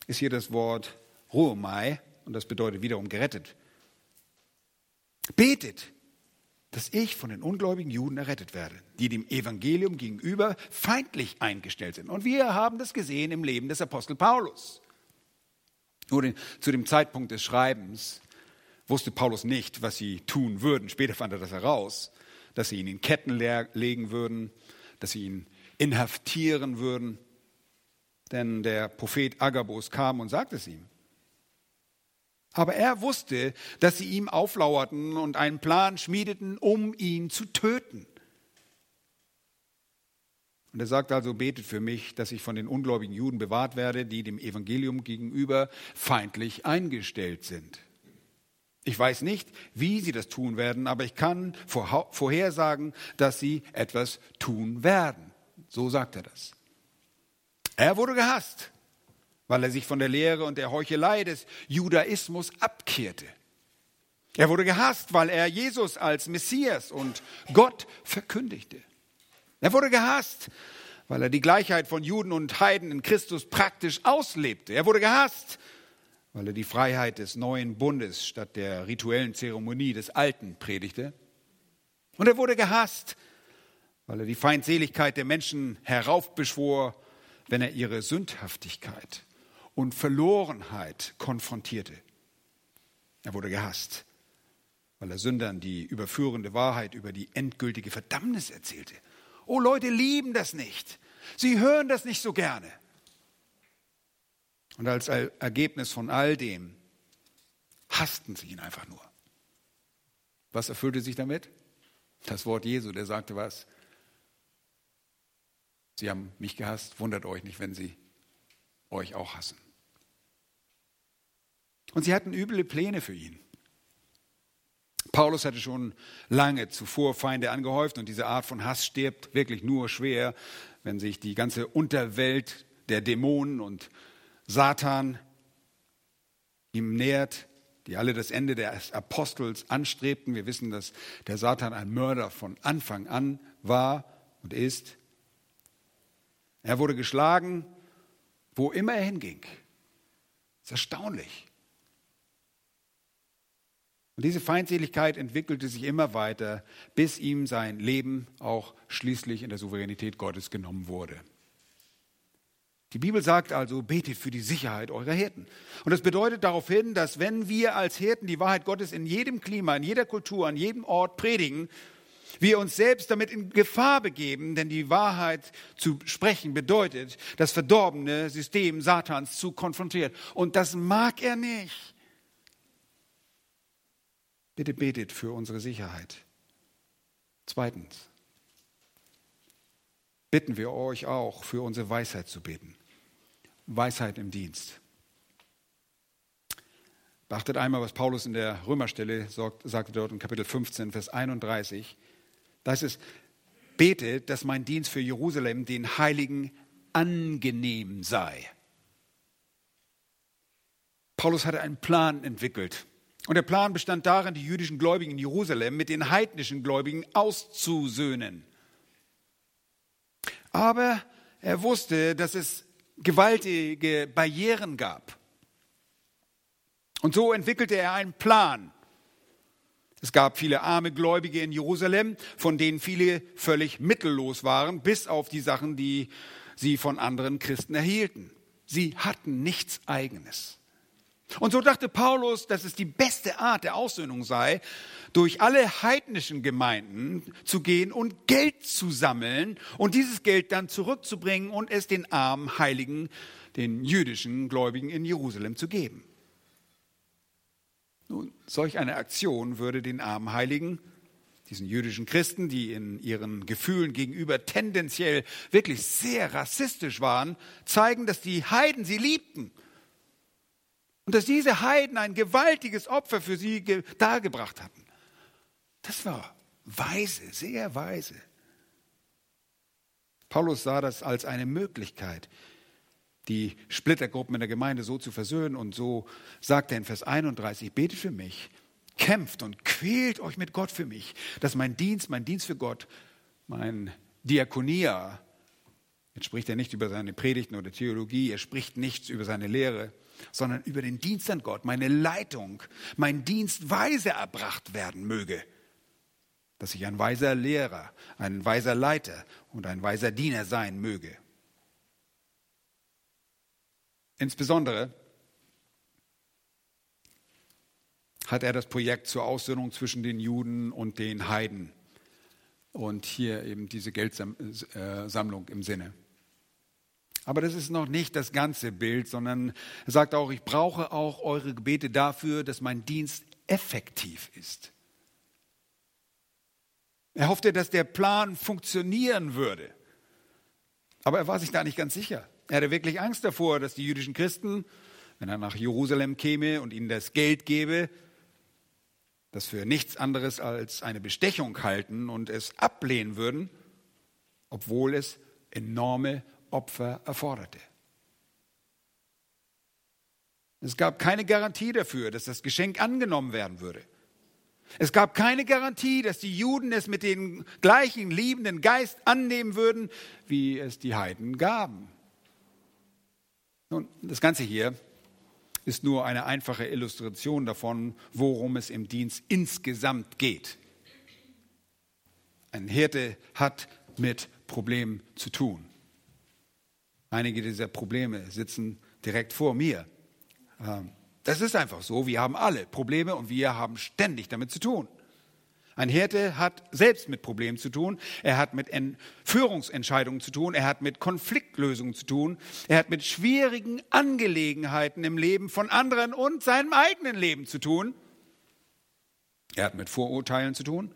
ist hier das Wort Ruhmai, und das bedeutet wiederum gerettet. Betet, dass ich von den ungläubigen Juden errettet werde, die dem Evangelium gegenüber feindlich eingestellt sind. Und wir haben das gesehen im Leben des Apostel Paulus. Nur zu dem Zeitpunkt des Schreibens wusste Paulus nicht, was sie tun würden. Später fand er das heraus, dass sie ihn in Ketten legen würden, dass sie ihn inhaftieren würden. Denn der Prophet Agabus kam und sagte es ihm. Aber er wusste, dass sie ihm auflauerten und einen Plan schmiedeten, um ihn zu töten. Und er sagt also, betet für mich, dass ich von den ungläubigen Juden bewahrt werde, die dem Evangelium gegenüber feindlich eingestellt sind. Ich weiß nicht, wie sie das tun werden, aber ich kann vorhersagen, dass sie etwas tun werden. So sagt er das. Er wurde gehasst weil er sich von der Lehre und der Heuchelei des Judaismus abkehrte. Er wurde gehasst, weil er Jesus als Messias und Gott verkündigte. Er wurde gehasst, weil er die Gleichheit von Juden und Heiden in Christus praktisch auslebte. Er wurde gehasst, weil er die Freiheit des neuen Bundes statt der rituellen Zeremonie des Alten predigte. Und er wurde gehasst, weil er die Feindseligkeit der Menschen heraufbeschwor, wenn er ihre Sündhaftigkeit und Verlorenheit konfrontierte. Er wurde gehasst, weil er Sündern die überführende Wahrheit über die endgültige Verdammnis erzählte. Oh, Leute lieben das nicht. Sie hören das nicht so gerne. Und als Ergebnis von all dem hassten sie ihn einfach nur. Was erfüllte sich damit? Das Wort Jesu, der sagte was? Sie haben mich gehasst, wundert euch nicht, wenn sie euch auch hassen. Und sie hatten üble Pläne für ihn. Paulus hatte schon lange zuvor Feinde angehäuft und diese Art von Hass stirbt wirklich nur schwer, wenn sich die ganze Unterwelt der Dämonen und Satan ihm nähert, die alle das Ende des Apostels anstrebten. Wir wissen, dass der Satan ein Mörder von Anfang an war und ist. Er wurde geschlagen, wo immer er hinging. Das ist erstaunlich. Und diese Feindseligkeit entwickelte sich immer weiter, bis ihm sein Leben auch schließlich in der Souveränität Gottes genommen wurde. Die Bibel sagt also, betet für die Sicherheit eurer Hirten. Und das bedeutet darauf hin, dass wenn wir als Hirten die Wahrheit Gottes in jedem Klima, in jeder Kultur, an jedem Ort predigen, wir uns selbst damit in Gefahr begeben, denn die Wahrheit zu sprechen bedeutet, das verdorbene System Satans zu konfrontieren. Und das mag er nicht. Bitte betet für unsere Sicherheit. Zweitens, bitten wir euch auch für unsere Weisheit zu beten. Weisheit im Dienst. Beachtet einmal, was Paulus in der Römerstelle sagte dort in Kapitel 15, Vers 31. Da ist es, betet, dass mein Dienst für Jerusalem den Heiligen angenehm sei. Paulus hatte einen Plan entwickelt und der Plan bestand darin, die jüdischen Gläubigen in Jerusalem mit den heidnischen Gläubigen auszusöhnen. Aber er wusste, dass es gewaltige Barrieren gab. Und so entwickelte er einen Plan. Es gab viele arme Gläubige in Jerusalem, von denen viele völlig mittellos waren, bis auf die Sachen, die sie von anderen Christen erhielten. Sie hatten nichts eigenes. Und so dachte Paulus, dass es die beste Art der Aussöhnung sei, durch alle heidnischen Gemeinden zu gehen und Geld zu sammeln und dieses Geld dann zurückzubringen und es den armen Heiligen, den jüdischen Gläubigen in Jerusalem zu geben. Nun, solch eine Aktion würde den armen Heiligen, diesen jüdischen Christen, die in ihren Gefühlen gegenüber tendenziell wirklich sehr rassistisch waren, zeigen, dass die Heiden sie liebten und dass diese Heiden ein gewaltiges Opfer für sie dargebracht hatten. Das war weise, sehr weise. Paulus sah das als eine Möglichkeit, die Splittergruppen in der Gemeinde so zu versöhnen. Und so sagt er in Vers 31, betet für mich, kämpft und quält euch mit Gott für mich, dass mein Dienst, mein Dienst für Gott, mein Diakonia, jetzt spricht er nicht über seine Predigten oder Theologie, er spricht nichts über seine Lehre, sondern über den Dienst an Gott, meine Leitung, mein Dienst weise erbracht werden möge. Dass ich ein weiser Lehrer, ein weiser Leiter und ein weiser Diener sein möge. Insbesondere hat er das Projekt zur Aussöhnung zwischen den Juden und den Heiden und hier eben diese Geldsammlung im Sinne. Aber das ist noch nicht das ganze Bild, sondern er sagt auch, ich brauche auch eure Gebete dafür, dass mein Dienst effektiv ist. Er hoffte, dass der Plan funktionieren würde. Aber er war sich da nicht ganz sicher. Er hatte wirklich Angst davor, dass die jüdischen Christen, wenn er nach Jerusalem käme und ihnen das Geld gebe, das für nichts anderes als eine Bestechung halten und es ablehnen würden, obwohl es enorme Opfer erforderte. Es gab keine Garantie dafür, dass das Geschenk angenommen werden würde. Es gab keine Garantie, dass die Juden es mit dem gleichen liebenden Geist annehmen würden, wie es die Heiden gaben. Nun, das Ganze hier ist nur eine einfache Illustration davon, worum es im Dienst insgesamt geht. Ein Hirte hat mit Problemen zu tun. Einige dieser Probleme sitzen direkt vor mir. Ähm, das ist einfach so. Wir haben alle Probleme und wir haben ständig damit zu tun. Ein Hirte hat selbst mit Problemen zu tun. Er hat mit Führungsentscheidungen zu tun. Er hat mit Konfliktlösungen zu tun. Er hat mit schwierigen Angelegenheiten im Leben von anderen und seinem eigenen Leben zu tun. Er hat mit Vorurteilen zu tun.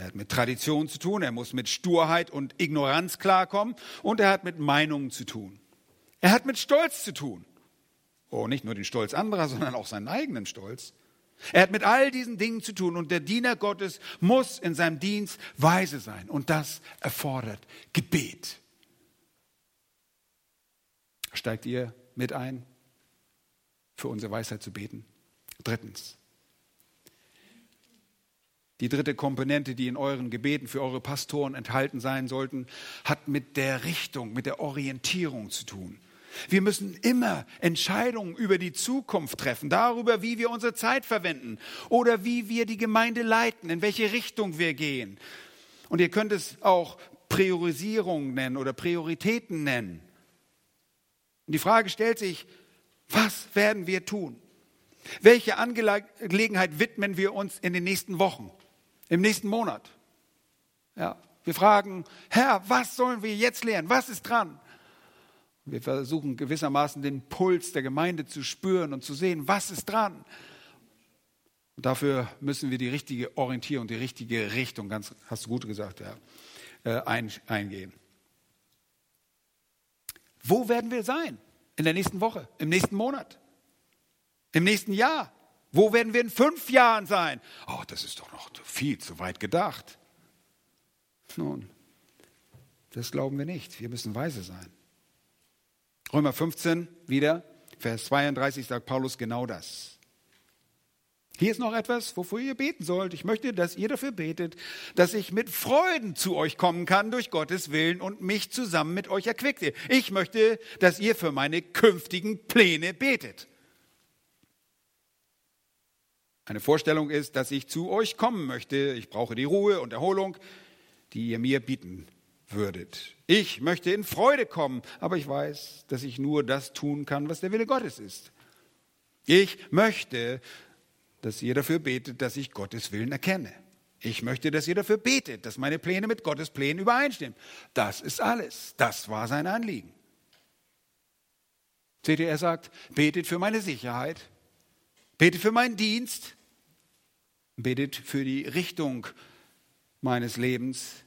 Er hat mit Tradition zu tun, er muss mit Sturheit und Ignoranz klarkommen und er hat mit Meinungen zu tun. Er hat mit Stolz zu tun. Oh, nicht nur den Stolz anderer, sondern auch seinen eigenen Stolz. Er hat mit all diesen Dingen zu tun und der Diener Gottes muss in seinem Dienst weise sein und das erfordert Gebet. Steigt ihr mit ein, für unsere Weisheit zu beten? Drittens, die dritte Komponente, die in euren Gebeten für eure Pastoren enthalten sein sollten, hat mit der Richtung, mit der Orientierung zu tun. Wir müssen immer Entscheidungen über die Zukunft treffen, darüber, wie wir unsere Zeit verwenden oder wie wir die Gemeinde leiten, in welche Richtung wir gehen. Und ihr könnt es auch Priorisierung nennen oder Prioritäten nennen. Und die Frage stellt sich, was werden wir tun? Welche Angelegenheit widmen wir uns in den nächsten Wochen? Im nächsten Monat. Ja, wir fragen, Herr, was sollen wir jetzt lernen? Was ist dran? Wir versuchen gewissermaßen den Puls der Gemeinde zu spüren und zu sehen, was ist dran. Und dafür müssen wir die richtige Orientierung, die richtige Richtung, ganz hast du gut gesagt, ja, äh, ein, eingehen. Wo werden wir sein? In der nächsten Woche, im nächsten Monat, im nächsten Jahr? Wo werden wir in fünf Jahren sein? Oh, das ist doch noch viel zu weit gedacht. Nun, das glauben wir nicht. Wir müssen weise sein. Römer 15 wieder, Vers 32 sagt Paulus genau das. Hier ist noch etwas, wofür ihr beten sollt. Ich möchte, dass ihr dafür betet, dass ich mit Freuden zu euch kommen kann durch Gottes Willen und mich zusammen mit euch erquickte. Ich möchte, dass ihr für meine künftigen Pläne betet. Eine Vorstellung ist, dass ich zu euch kommen möchte. Ich brauche die Ruhe und Erholung, die ihr mir bieten würdet. Ich möchte in Freude kommen, aber ich weiß, dass ich nur das tun kann, was der Wille Gottes ist. Ich möchte, dass ihr dafür betet, dass ich Gottes Willen erkenne. Ich möchte, dass ihr dafür betet, dass meine Pläne mit Gottes Plänen übereinstimmen. Das ist alles. Das war sein Anliegen. Seht ihr, er sagt, betet für meine Sicherheit, betet für meinen Dienst, betet für die Richtung meines Lebens,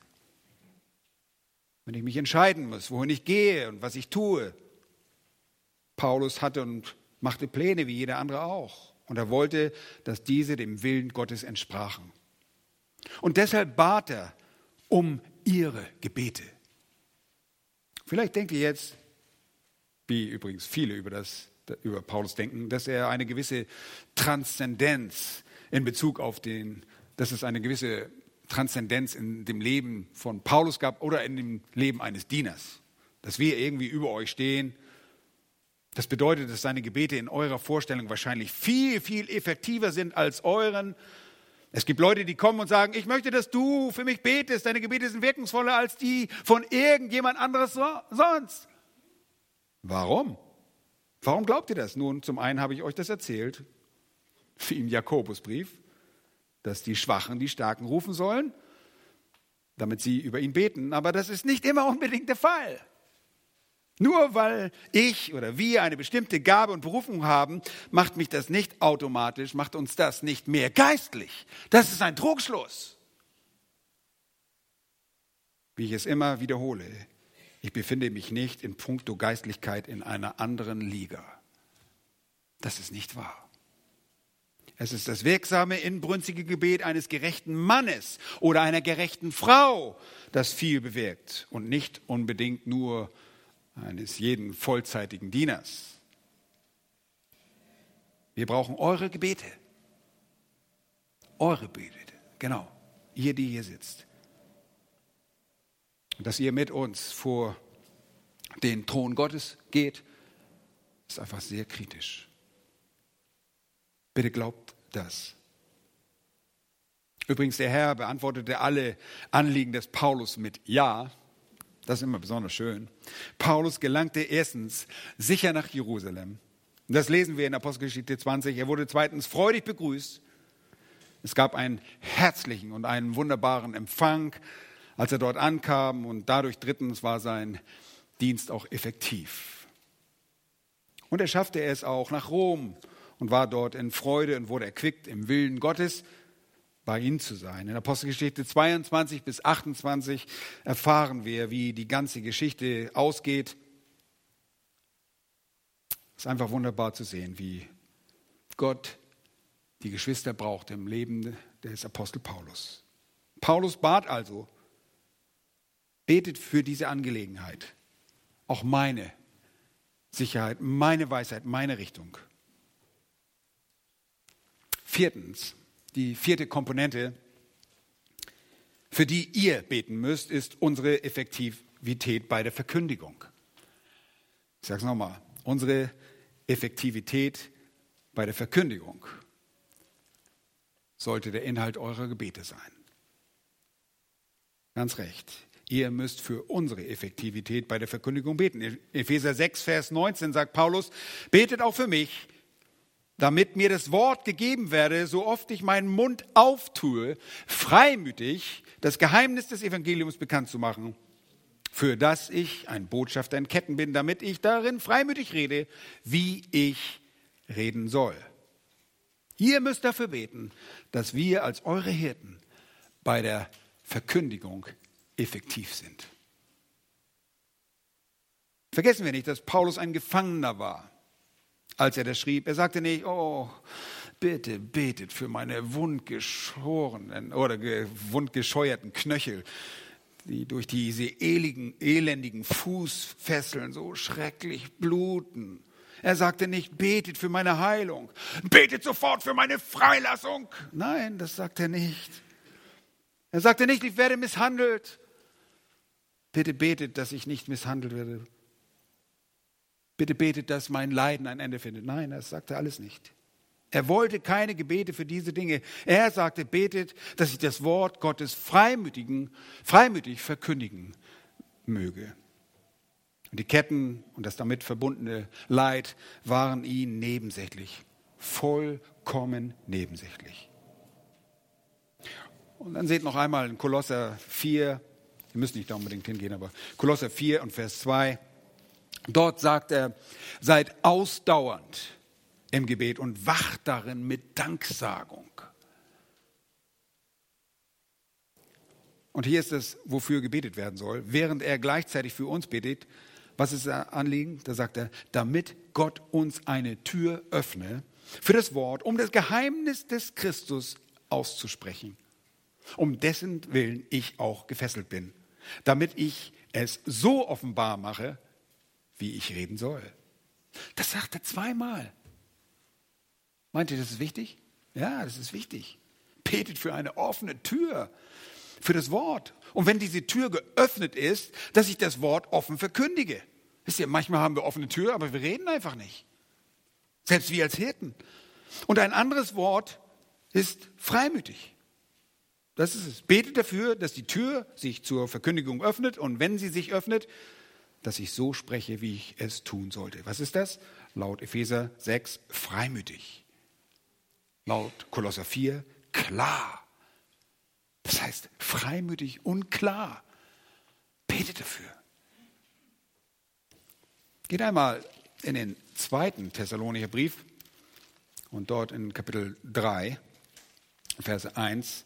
wenn ich mich entscheiden muss, wohin ich gehe und was ich tue. Paulus hatte und machte Pläne wie jeder andere auch. Und er wollte, dass diese dem Willen Gottes entsprachen. Und deshalb bat er um ihre Gebete. Vielleicht denkt ihr jetzt, wie übrigens viele über, das, über Paulus denken, dass er eine gewisse Transzendenz in Bezug auf den, dass es eine gewisse Transzendenz in dem Leben von Paulus gab oder in dem Leben eines Dieners. Dass wir irgendwie über euch stehen Das bedeutet, dass seine Gebete in eurer Vorstellung wahrscheinlich viel, viel effektiver sind als euren. Es gibt Leute, die kommen und sagen, ich möchte, dass du für mich betest. Deine Gebete sind wirkungsvoller als die von irgendjemand anderes sonst. Warum? Warum glaubt ihr das? Nun, zum einen habe ich euch das erzählt, wie im Jakobusbrief, dass die Schwachen die Starken rufen sollen, damit sie über ihn beten. Aber das ist nicht immer unbedingt der Fall. Nur weil ich oder wir eine bestimmte Gabe und Berufung haben, macht mich das nicht automatisch, macht uns das nicht mehr geistlich. Das ist ein Trugschluss. Wie ich es immer wiederhole, ich befinde mich nicht in puncto Geistlichkeit in einer anderen Liga. Das ist nicht wahr. Es ist das wirksame, inbrünstige Gebet eines gerechten Mannes oder einer gerechten Frau, das viel bewirkt und nicht unbedingt nur eines jeden vollzeitigen Dieners. Wir brauchen eure Gebete. Eure Gebete, genau. Ihr, die hier sitzt. Dass ihr mit uns vor den Thron Gottes geht, ist einfach sehr kritisch. Bitte glaubt das. Übrigens, der Herr beantwortete alle Anliegen des Paulus mit Ja. Das ist immer besonders schön. Paulus gelangte erstens sicher nach Jerusalem. Das lesen wir in Apostelgeschichte 20. Er wurde zweitens freudig begrüßt. Es gab einen herzlichen und einen wunderbaren Empfang, als er dort ankam. Und dadurch drittens war sein Dienst auch effektiv. Und er schaffte es auch nach Rom und war dort in Freude und wurde erquickt im Willen Gottes bei ihnen zu sein. In Apostelgeschichte 22 bis 28 erfahren wir, wie die ganze Geschichte ausgeht. Es ist einfach wunderbar zu sehen, wie Gott die Geschwister braucht im Leben des Apostel Paulus. Paulus bat also, betet für diese Angelegenheit, auch meine Sicherheit, meine Weisheit, meine Richtung. Viertens, die vierte Komponente, für die ihr beten müsst, ist unsere Effektivität bei der Verkündigung. Ich sage es nochmal, unsere Effektivität bei der Verkündigung sollte der Inhalt eurer Gebete sein. Ganz recht. Ihr müsst für unsere Effektivität bei der Verkündigung beten. In Epheser 6, Vers 19 sagt Paulus, betet auch für mich, damit mir das Wort gegeben werde, so oft ich meinen Mund auftue, freimütig das Geheimnis des Evangeliums bekannt zu machen, für das ich ein Botschafter in Ketten bin, damit ich darin freimütig rede, wie ich reden soll. Ihr müsst dafür beten, dass wir als eure Hirten bei der Verkündigung effektiv sind. Vergessen wir nicht, dass Paulus ein Gefangener war als er das schrieb. Er sagte nicht, oh, bitte betet für meine wundgeschorenen oder wundgescheuerten Knöchel, die durch diese eligen, elendigen Fußfesseln so schrecklich bluten. Er sagte nicht, betet für meine Heilung, betet sofort für meine Freilassung. Nein, das sagt er nicht. Er sagte nicht, ich werde misshandelt. Bitte betet, dass ich nicht misshandelt werde. Bitte betet, dass mein Leiden ein Ende findet. Nein, das sagte alles nicht. Er wollte keine Gebete für diese Dinge. Er sagte, betet, dass ich das Wort Gottes freimütigen, freimütig verkündigen möge. Und die Ketten und das damit verbundene Leid waren ihnen nebensächlich, vollkommen nebensächlich. Und dann seht noch einmal in Kolosser 4, ihr müsst nicht da unbedingt hingehen, aber Kolosser 4 und Vers 2. Dort sagt er, seid ausdauernd im Gebet und wacht darin mit Danksagung. Und hier ist es, wofür gebetet werden soll. Während er gleichzeitig für uns betet, was ist das Anliegen? Da sagt er, damit Gott uns eine Tür öffne für das Wort, um das Geheimnis des Christus auszusprechen, um dessen Willen ich auch gefesselt bin, damit ich es so offenbar mache, wie ich reden soll. Das sagt er zweimal. Meint ihr, das ist wichtig? Ja, das ist wichtig. Betet für eine offene Tür, für das Wort. Und wenn diese Tür geöffnet ist, dass ich das Wort offen verkündige. Wisst ihr, manchmal haben wir offene Tür, aber wir reden einfach nicht. Selbst wir als Hirten. Und ein anderes Wort ist freimütig. Das ist es. Betet dafür, dass die Tür sich zur Verkündigung öffnet und wenn sie sich öffnet, dass ich so spreche, wie ich es tun sollte. Was ist das? Laut Epheser 6 freimütig. Laut Kolosser 4 klar. Das heißt freimütig und klar. Betet dafür. Geht einmal in den zweiten Thessalonicher Brief und dort in Kapitel 3, Verse 1.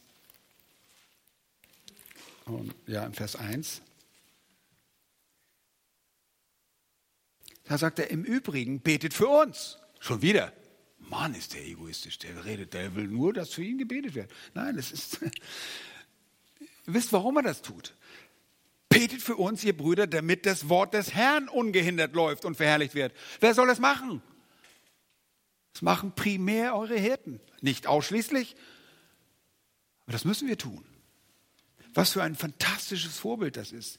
Und ja, in Vers 1. Da sagt er, im Übrigen betet für uns. Schon wieder. Mann, ist der egoistisch. Der redet, der will nur, dass für ihn gebetet wird. Nein, es ist. Ihr wisst, warum er das tut. Betet für uns, ihr Brüder, damit das Wort des Herrn ungehindert läuft und verherrlicht wird. Wer soll das machen? Das machen primär eure Hirten. Nicht ausschließlich, aber das müssen wir tun. Was für ein fantastisches Vorbild das ist.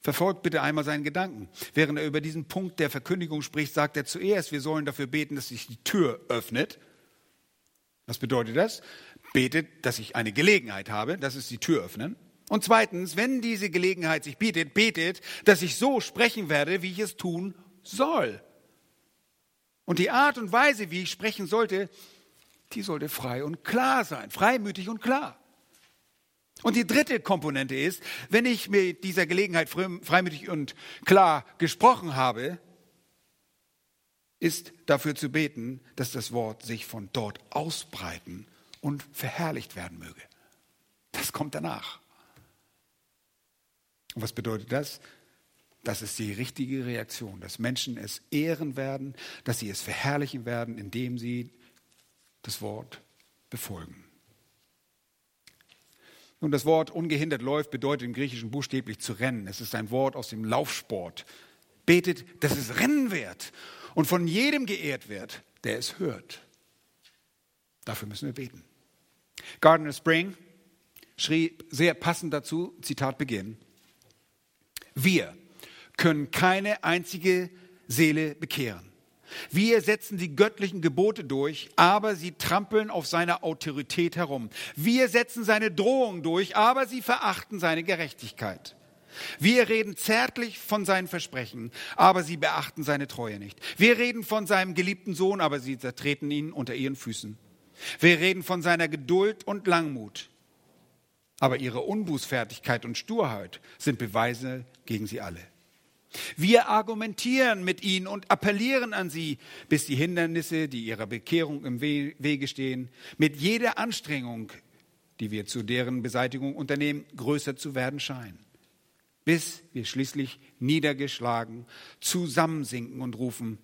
Verfolgt bitte einmal seinen Gedanken. Während er über diesen Punkt der Verkündigung spricht, sagt er zuerst, wir sollen dafür beten, dass sich die Tür öffnet. Was bedeutet das? Betet, dass ich eine Gelegenheit habe, das ist die Tür öffnen. Und zweitens, wenn diese Gelegenheit sich bietet, betet, dass ich so sprechen werde, wie ich es tun soll. Und die Art und Weise, wie ich sprechen sollte, die sollte frei und klar sein, freimütig und klar. Und die dritte Komponente ist, wenn ich mit dieser Gelegenheit freimütig und klar gesprochen habe, ist dafür zu beten, dass das Wort sich von dort ausbreiten und verherrlicht werden möge. Das kommt danach. Und was bedeutet das? Das ist die richtige Reaktion, dass Menschen es ehren werden, dass sie es verherrlichen werden, indem sie das Wort befolgen. Nun, das Wort ungehindert läuft bedeutet im Griechischen buchstäblich zu rennen. Es ist ein Wort aus dem Laufsport. Betet, dass es rennen wird und von jedem geehrt wird, der es hört. Dafür müssen wir beten. Gardner Spring schrieb sehr passend dazu, Zitat Beginn, wir können keine einzige Seele bekehren. Wir setzen die göttlichen Gebote durch, aber sie trampeln auf seiner Autorität herum. Wir setzen seine Drohung durch, aber sie verachten seine Gerechtigkeit. Wir reden zärtlich von seinen Versprechen, aber sie beachten seine Treue nicht. Wir reden von seinem geliebten Sohn, aber sie zertreten ihn unter ihren Füßen. Wir reden von seiner Geduld und Langmut, aber ihre Unbußfertigkeit und Sturheit sind Beweise gegen sie alle. Wir argumentieren mit ihnen und appellieren an sie, bis die Hindernisse, die ihrer Bekehrung im Wege stehen, mit jeder Anstrengung, die wir zu deren Beseitigung unternehmen, größer zu werden scheinen. Bis wir schließlich niedergeschlagen zusammensinken und rufen,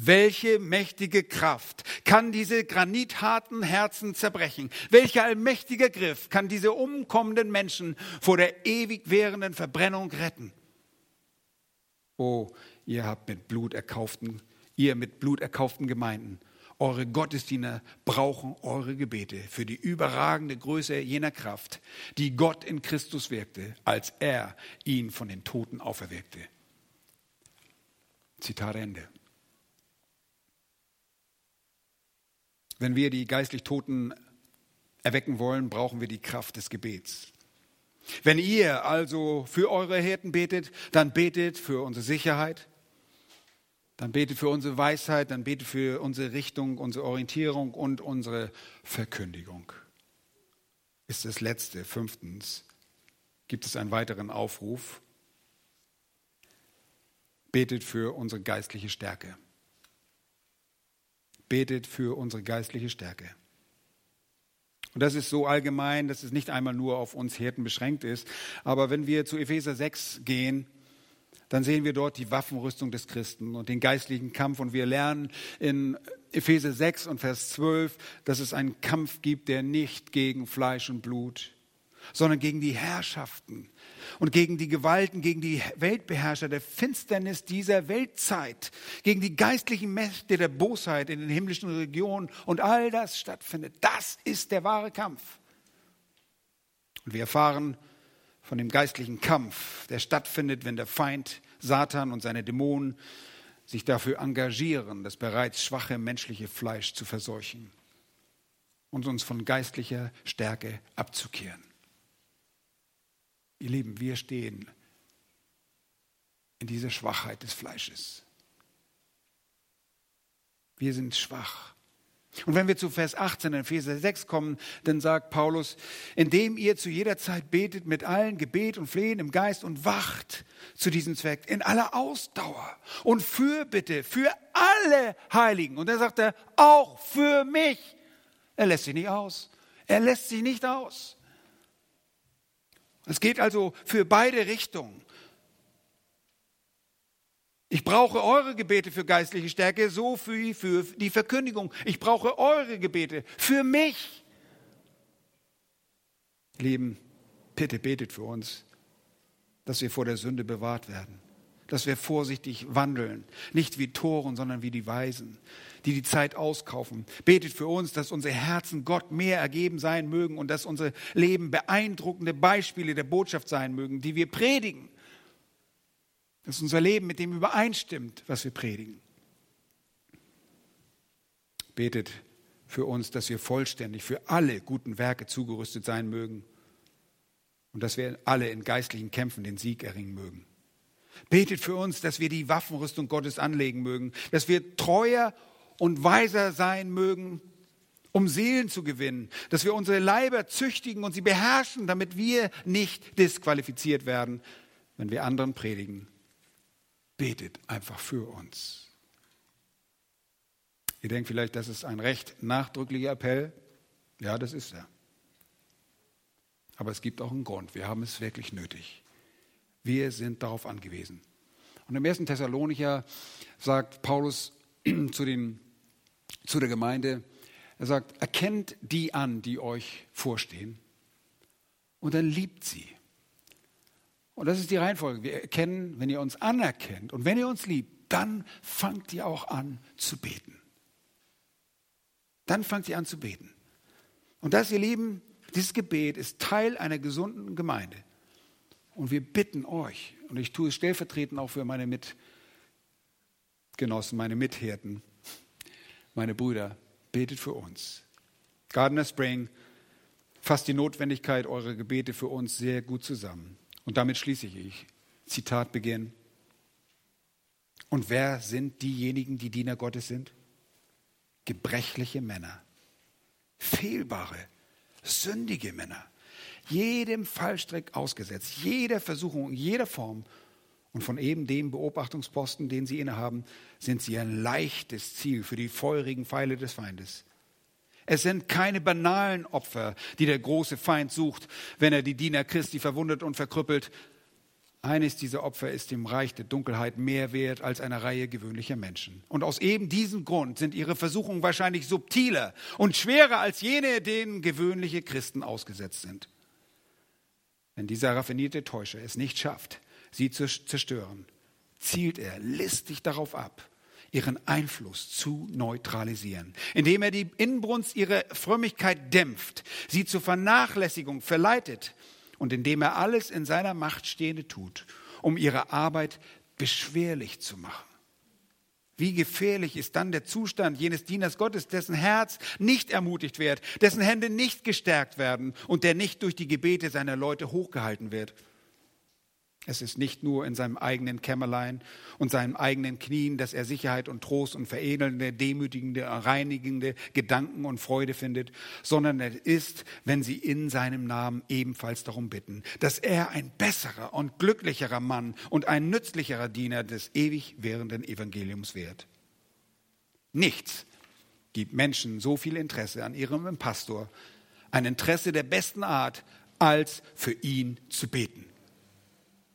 welche mächtige Kraft kann diese granitharten Herzen zerbrechen? Welcher allmächtige Griff kann diese umkommenden Menschen vor der ewig währenden Verbrennung retten? Oh, ihr habt mit Blut erkauften, ihr mit Blut erkauften Gemeinden, eure Gottesdiener brauchen eure Gebete für die überragende Größe jener Kraft, die Gott in Christus wirkte, als er ihn von den Toten auferweckte. Zitat Ende. Wenn wir die geistlich Toten erwecken wollen, brauchen wir die Kraft des Gebets. Wenn ihr also für eure Hirten betet, dann betet für unsere Sicherheit, dann betet für unsere Weisheit, dann betet für unsere Richtung, unsere Orientierung und unsere Verkündigung. Ist das letzte. Fünftens gibt es einen weiteren Aufruf. Betet für unsere geistliche Stärke. Betet für unsere geistliche Stärke. Und das ist so allgemein, dass es nicht einmal nur auf uns Hirten beschränkt ist. Aber wenn wir zu Epheser 6 gehen, dann sehen wir dort die Waffenrüstung des Christen und den geistlichen Kampf. Und wir lernen in Epheser 6 und Vers 12, dass es einen Kampf gibt, der nicht gegen Fleisch und Blut, sondern gegen die Herrschaften und gegen die Gewalten, gegen die Weltbeherrscher der Finsternis dieser Weltzeit, gegen die geistlichen Mächte der Bosheit in den himmlischen Regionen und all das stattfindet. Das ist der wahre Kampf. Und wir erfahren von dem geistlichen Kampf, der stattfindet, wenn der Feind Satan und seine Dämonen sich dafür engagieren, das bereits schwache menschliche Fleisch zu verseuchen und uns von geistlicher Stärke abzukehren. Ihr Lieben, wir stehen in dieser Schwachheit des Fleisches. Wir sind schwach. Und wenn wir zu Vers 18 in Epheser 6 kommen, dann sagt Paulus, indem ihr zu jeder Zeit betet mit allen Gebet und Flehen im Geist und wacht zu diesem Zweck in aller Ausdauer und Fürbitte für alle Heiligen. Und dann sagt er, auch für mich. Er lässt sich nicht aus. Er lässt sich nicht aus. Es geht also für beide Richtungen. Ich brauche eure Gebete für geistliche Stärke, so für, für die Verkündigung. Ich brauche eure Gebete für mich. Lieben, bitte betet für uns, dass wir vor der Sünde bewahrt werden, dass wir vorsichtig wandeln, nicht wie Toren, sondern wie die Weisen, die die Zeit auskaufen. Betet für uns, dass unsere Herzen Gott mehr ergeben sein mögen und dass unsere Leben beeindruckende Beispiele der Botschaft sein mögen, die wir predigen dass unser Leben mit dem übereinstimmt, was wir predigen. Betet für uns, dass wir vollständig für alle guten Werke zugerüstet sein mögen und dass wir alle in geistlichen Kämpfen den Sieg erringen mögen. Betet für uns, dass wir die Waffenrüstung Gottes anlegen mögen, dass wir treuer und weiser sein mögen, um Seelen zu gewinnen, dass wir unsere Leiber züchtigen und sie beherrschen, damit wir nicht disqualifiziert werden, wenn wir anderen predigen betet einfach für uns. Ihr denkt vielleicht, das ist ein recht nachdrücklicher Appell. Ja, das ist er. Aber es gibt auch einen Grund. Wir haben es wirklich nötig. Wir sind darauf angewiesen. Und im ersten Thessalonicher sagt Paulus zu, den, zu der Gemeinde, er sagt, erkennt die an, die euch vorstehen, und dann liebt sie. Und das ist die Reihenfolge. Wir erkennen, wenn ihr uns anerkennt und wenn ihr uns liebt, dann fangt ihr auch an zu beten. Dann fangt ihr an zu beten. Und das, ihr Lieben, dieses Gebet ist Teil einer gesunden Gemeinde. Und wir bitten euch, und ich tue es stellvertretend auch für meine Mitgenossen, meine Mithirten, meine Brüder, betet für uns. Gardner Spring fasst die Notwendigkeit eurer Gebete für uns sehr gut zusammen. Und damit schließe ich. Zitat Beginn. Und wer sind diejenigen, die Diener Gottes sind? Gebrechliche Männer, fehlbare, sündige Männer, jedem Fallstrick ausgesetzt, jeder Versuchung, jeder Form. Und von eben dem Beobachtungsposten, den sie innehaben, sind sie ein leichtes Ziel für die feurigen Pfeile des Feindes. Es sind keine banalen Opfer, die der große Feind sucht, wenn er die Diener Christi verwundet und verkrüppelt. Eines dieser Opfer ist dem Reich der Dunkelheit mehr wert als eine Reihe gewöhnlicher Menschen. Und aus eben diesem Grund sind ihre Versuchungen wahrscheinlich subtiler und schwerer als jene, denen gewöhnliche Christen ausgesetzt sind. Wenn dieser raffinierte Täuscher es nicht schafft, sie zu zerstören, zielt er listig darauf ab, ihren Einfluss zu neutralisieren, indem er die Inbrunst ihrer Frömmigkeit dämpft, sie zur Vernachlässigung verleitet und indem er alles in seiner Macht Stehende tut, um ihre Arbeit beschwerlich zu machen. Wie gefährlich ist dann der Zustand jenes Dieners Gottes, dessen Herz nicht ermutigt wird, dessen Hände nicht gestärkt werden und der nicht durch die Gebete seiner Leute hochgehalten wird. Es ist nicht nur in seinem eigenen Kämmerlein und seinem eigenen Knien, dass er Sicherheit und Trost und veredelnde, demütigende, reinigende Gedanken und Freude findet, sondern es ist, wenn sie in seinem Namen ebenfalls darum bitten, dass er ein besserer und glücklicherer Mann und ein nützlicherer Diener des ewig währenden Evangeliums wird. Nichts gibt Menschen so viel Interesse an ihrem Pastor, ein Interesse der besten Art, als für ihn zu beten.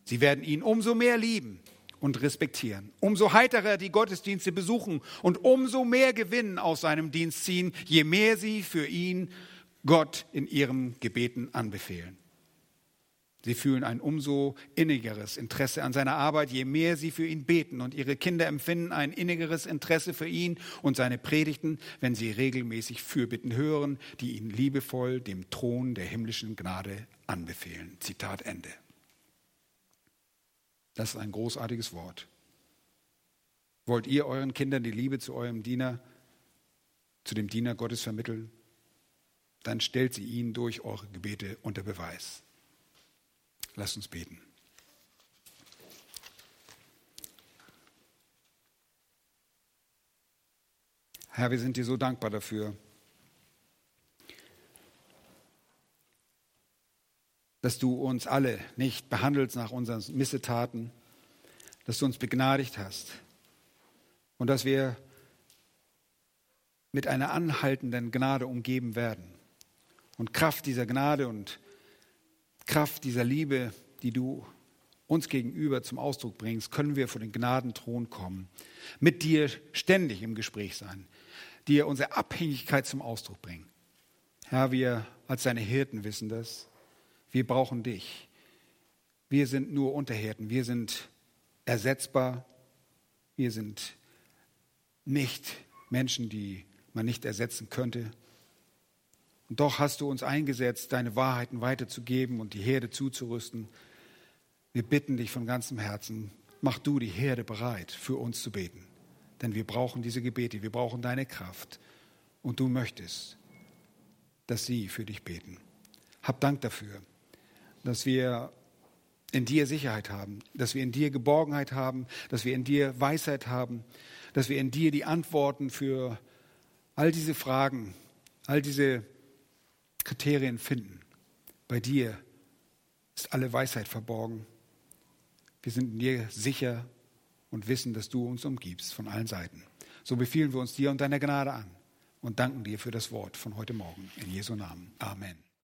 Sie werden ihn umso mehr lieben und respektieren, umso heiterer die Gottesdienste besuchen und umso mehr Gewinn aus seinem Dienst ziehen, je mehr sie für ihn Gott in ihren Gebeten anbefehlen. Sie fühlen ein umso innigeres Interesse an seiner Arbeit, je mehr sie für ihn beten. Und ihre Kinder empfinden ein innigeres Interesse für ihn und seine Predigten, wenn sie regelmäßig Fürbitten hören, die ihn liebevoll dem Thron der himmlischen Gnade anbefehlen. Zitat Ende. Das ist ein großartiges Wort. Wollt ihr euren Kindern die Liebe zu eurem Diener, zu dem Diener Gottes vermitteln? Dann stellt sie ihn durch eure Gebete unter Beweis. Lasst uns beten. Herr, wir sind dir so dankbar dafür, dass du uns alle nicht behandelst nach unseren Missetaten, dass du uns begnadigt hast und dass wir mit einer anhaltenden Gnade umgeben werden. Und Kraft dieser Gnade und Kraft dieser Liebe, die du uns gegenüber zum Ausdruck bringst, können wir vor den Gnadenthron kommen, mit dir ständig im Gespräch sein, dir unsere Abhängigkeit zum Ausdruck bringen. Herr, wir als deine Hirten wissen das. Wir brauchen dich. Wir sind nur Unterhirten. Wir sind ersetzbar. Wir sind nicht Menschen, die man nicht ersetzen könnte. Und doch hast du uns eingesetzt, deine Wahrheiten weiterzugeben und die Herde zuzurüsten. Wir bitten dich von ganzem Herzen, mach du die Herde bereit, für uns zu beten. Denn wir brauchen diese Gebete, wir brauchen deine Kraft. Und du möchtest, dass sie für dich beten. Hab Dank dafür, dass wir in dir Sicherheit haben, dass wir in dir Geborgenheit haben, dass wir in dir Weisheit haben, dass wir in dir die Antworten für all diese Fragen, all diese Kriterien finden. Bei dir ist alle Weisheit verborgen. Wir sind in dir sicher und wissen, dass du uns umgibst von allen Seiten. So befiehlen wir uns dir und deiner Gnade an und danken dir für das Wort von heute Morgen. In Jesu Namen. Amen.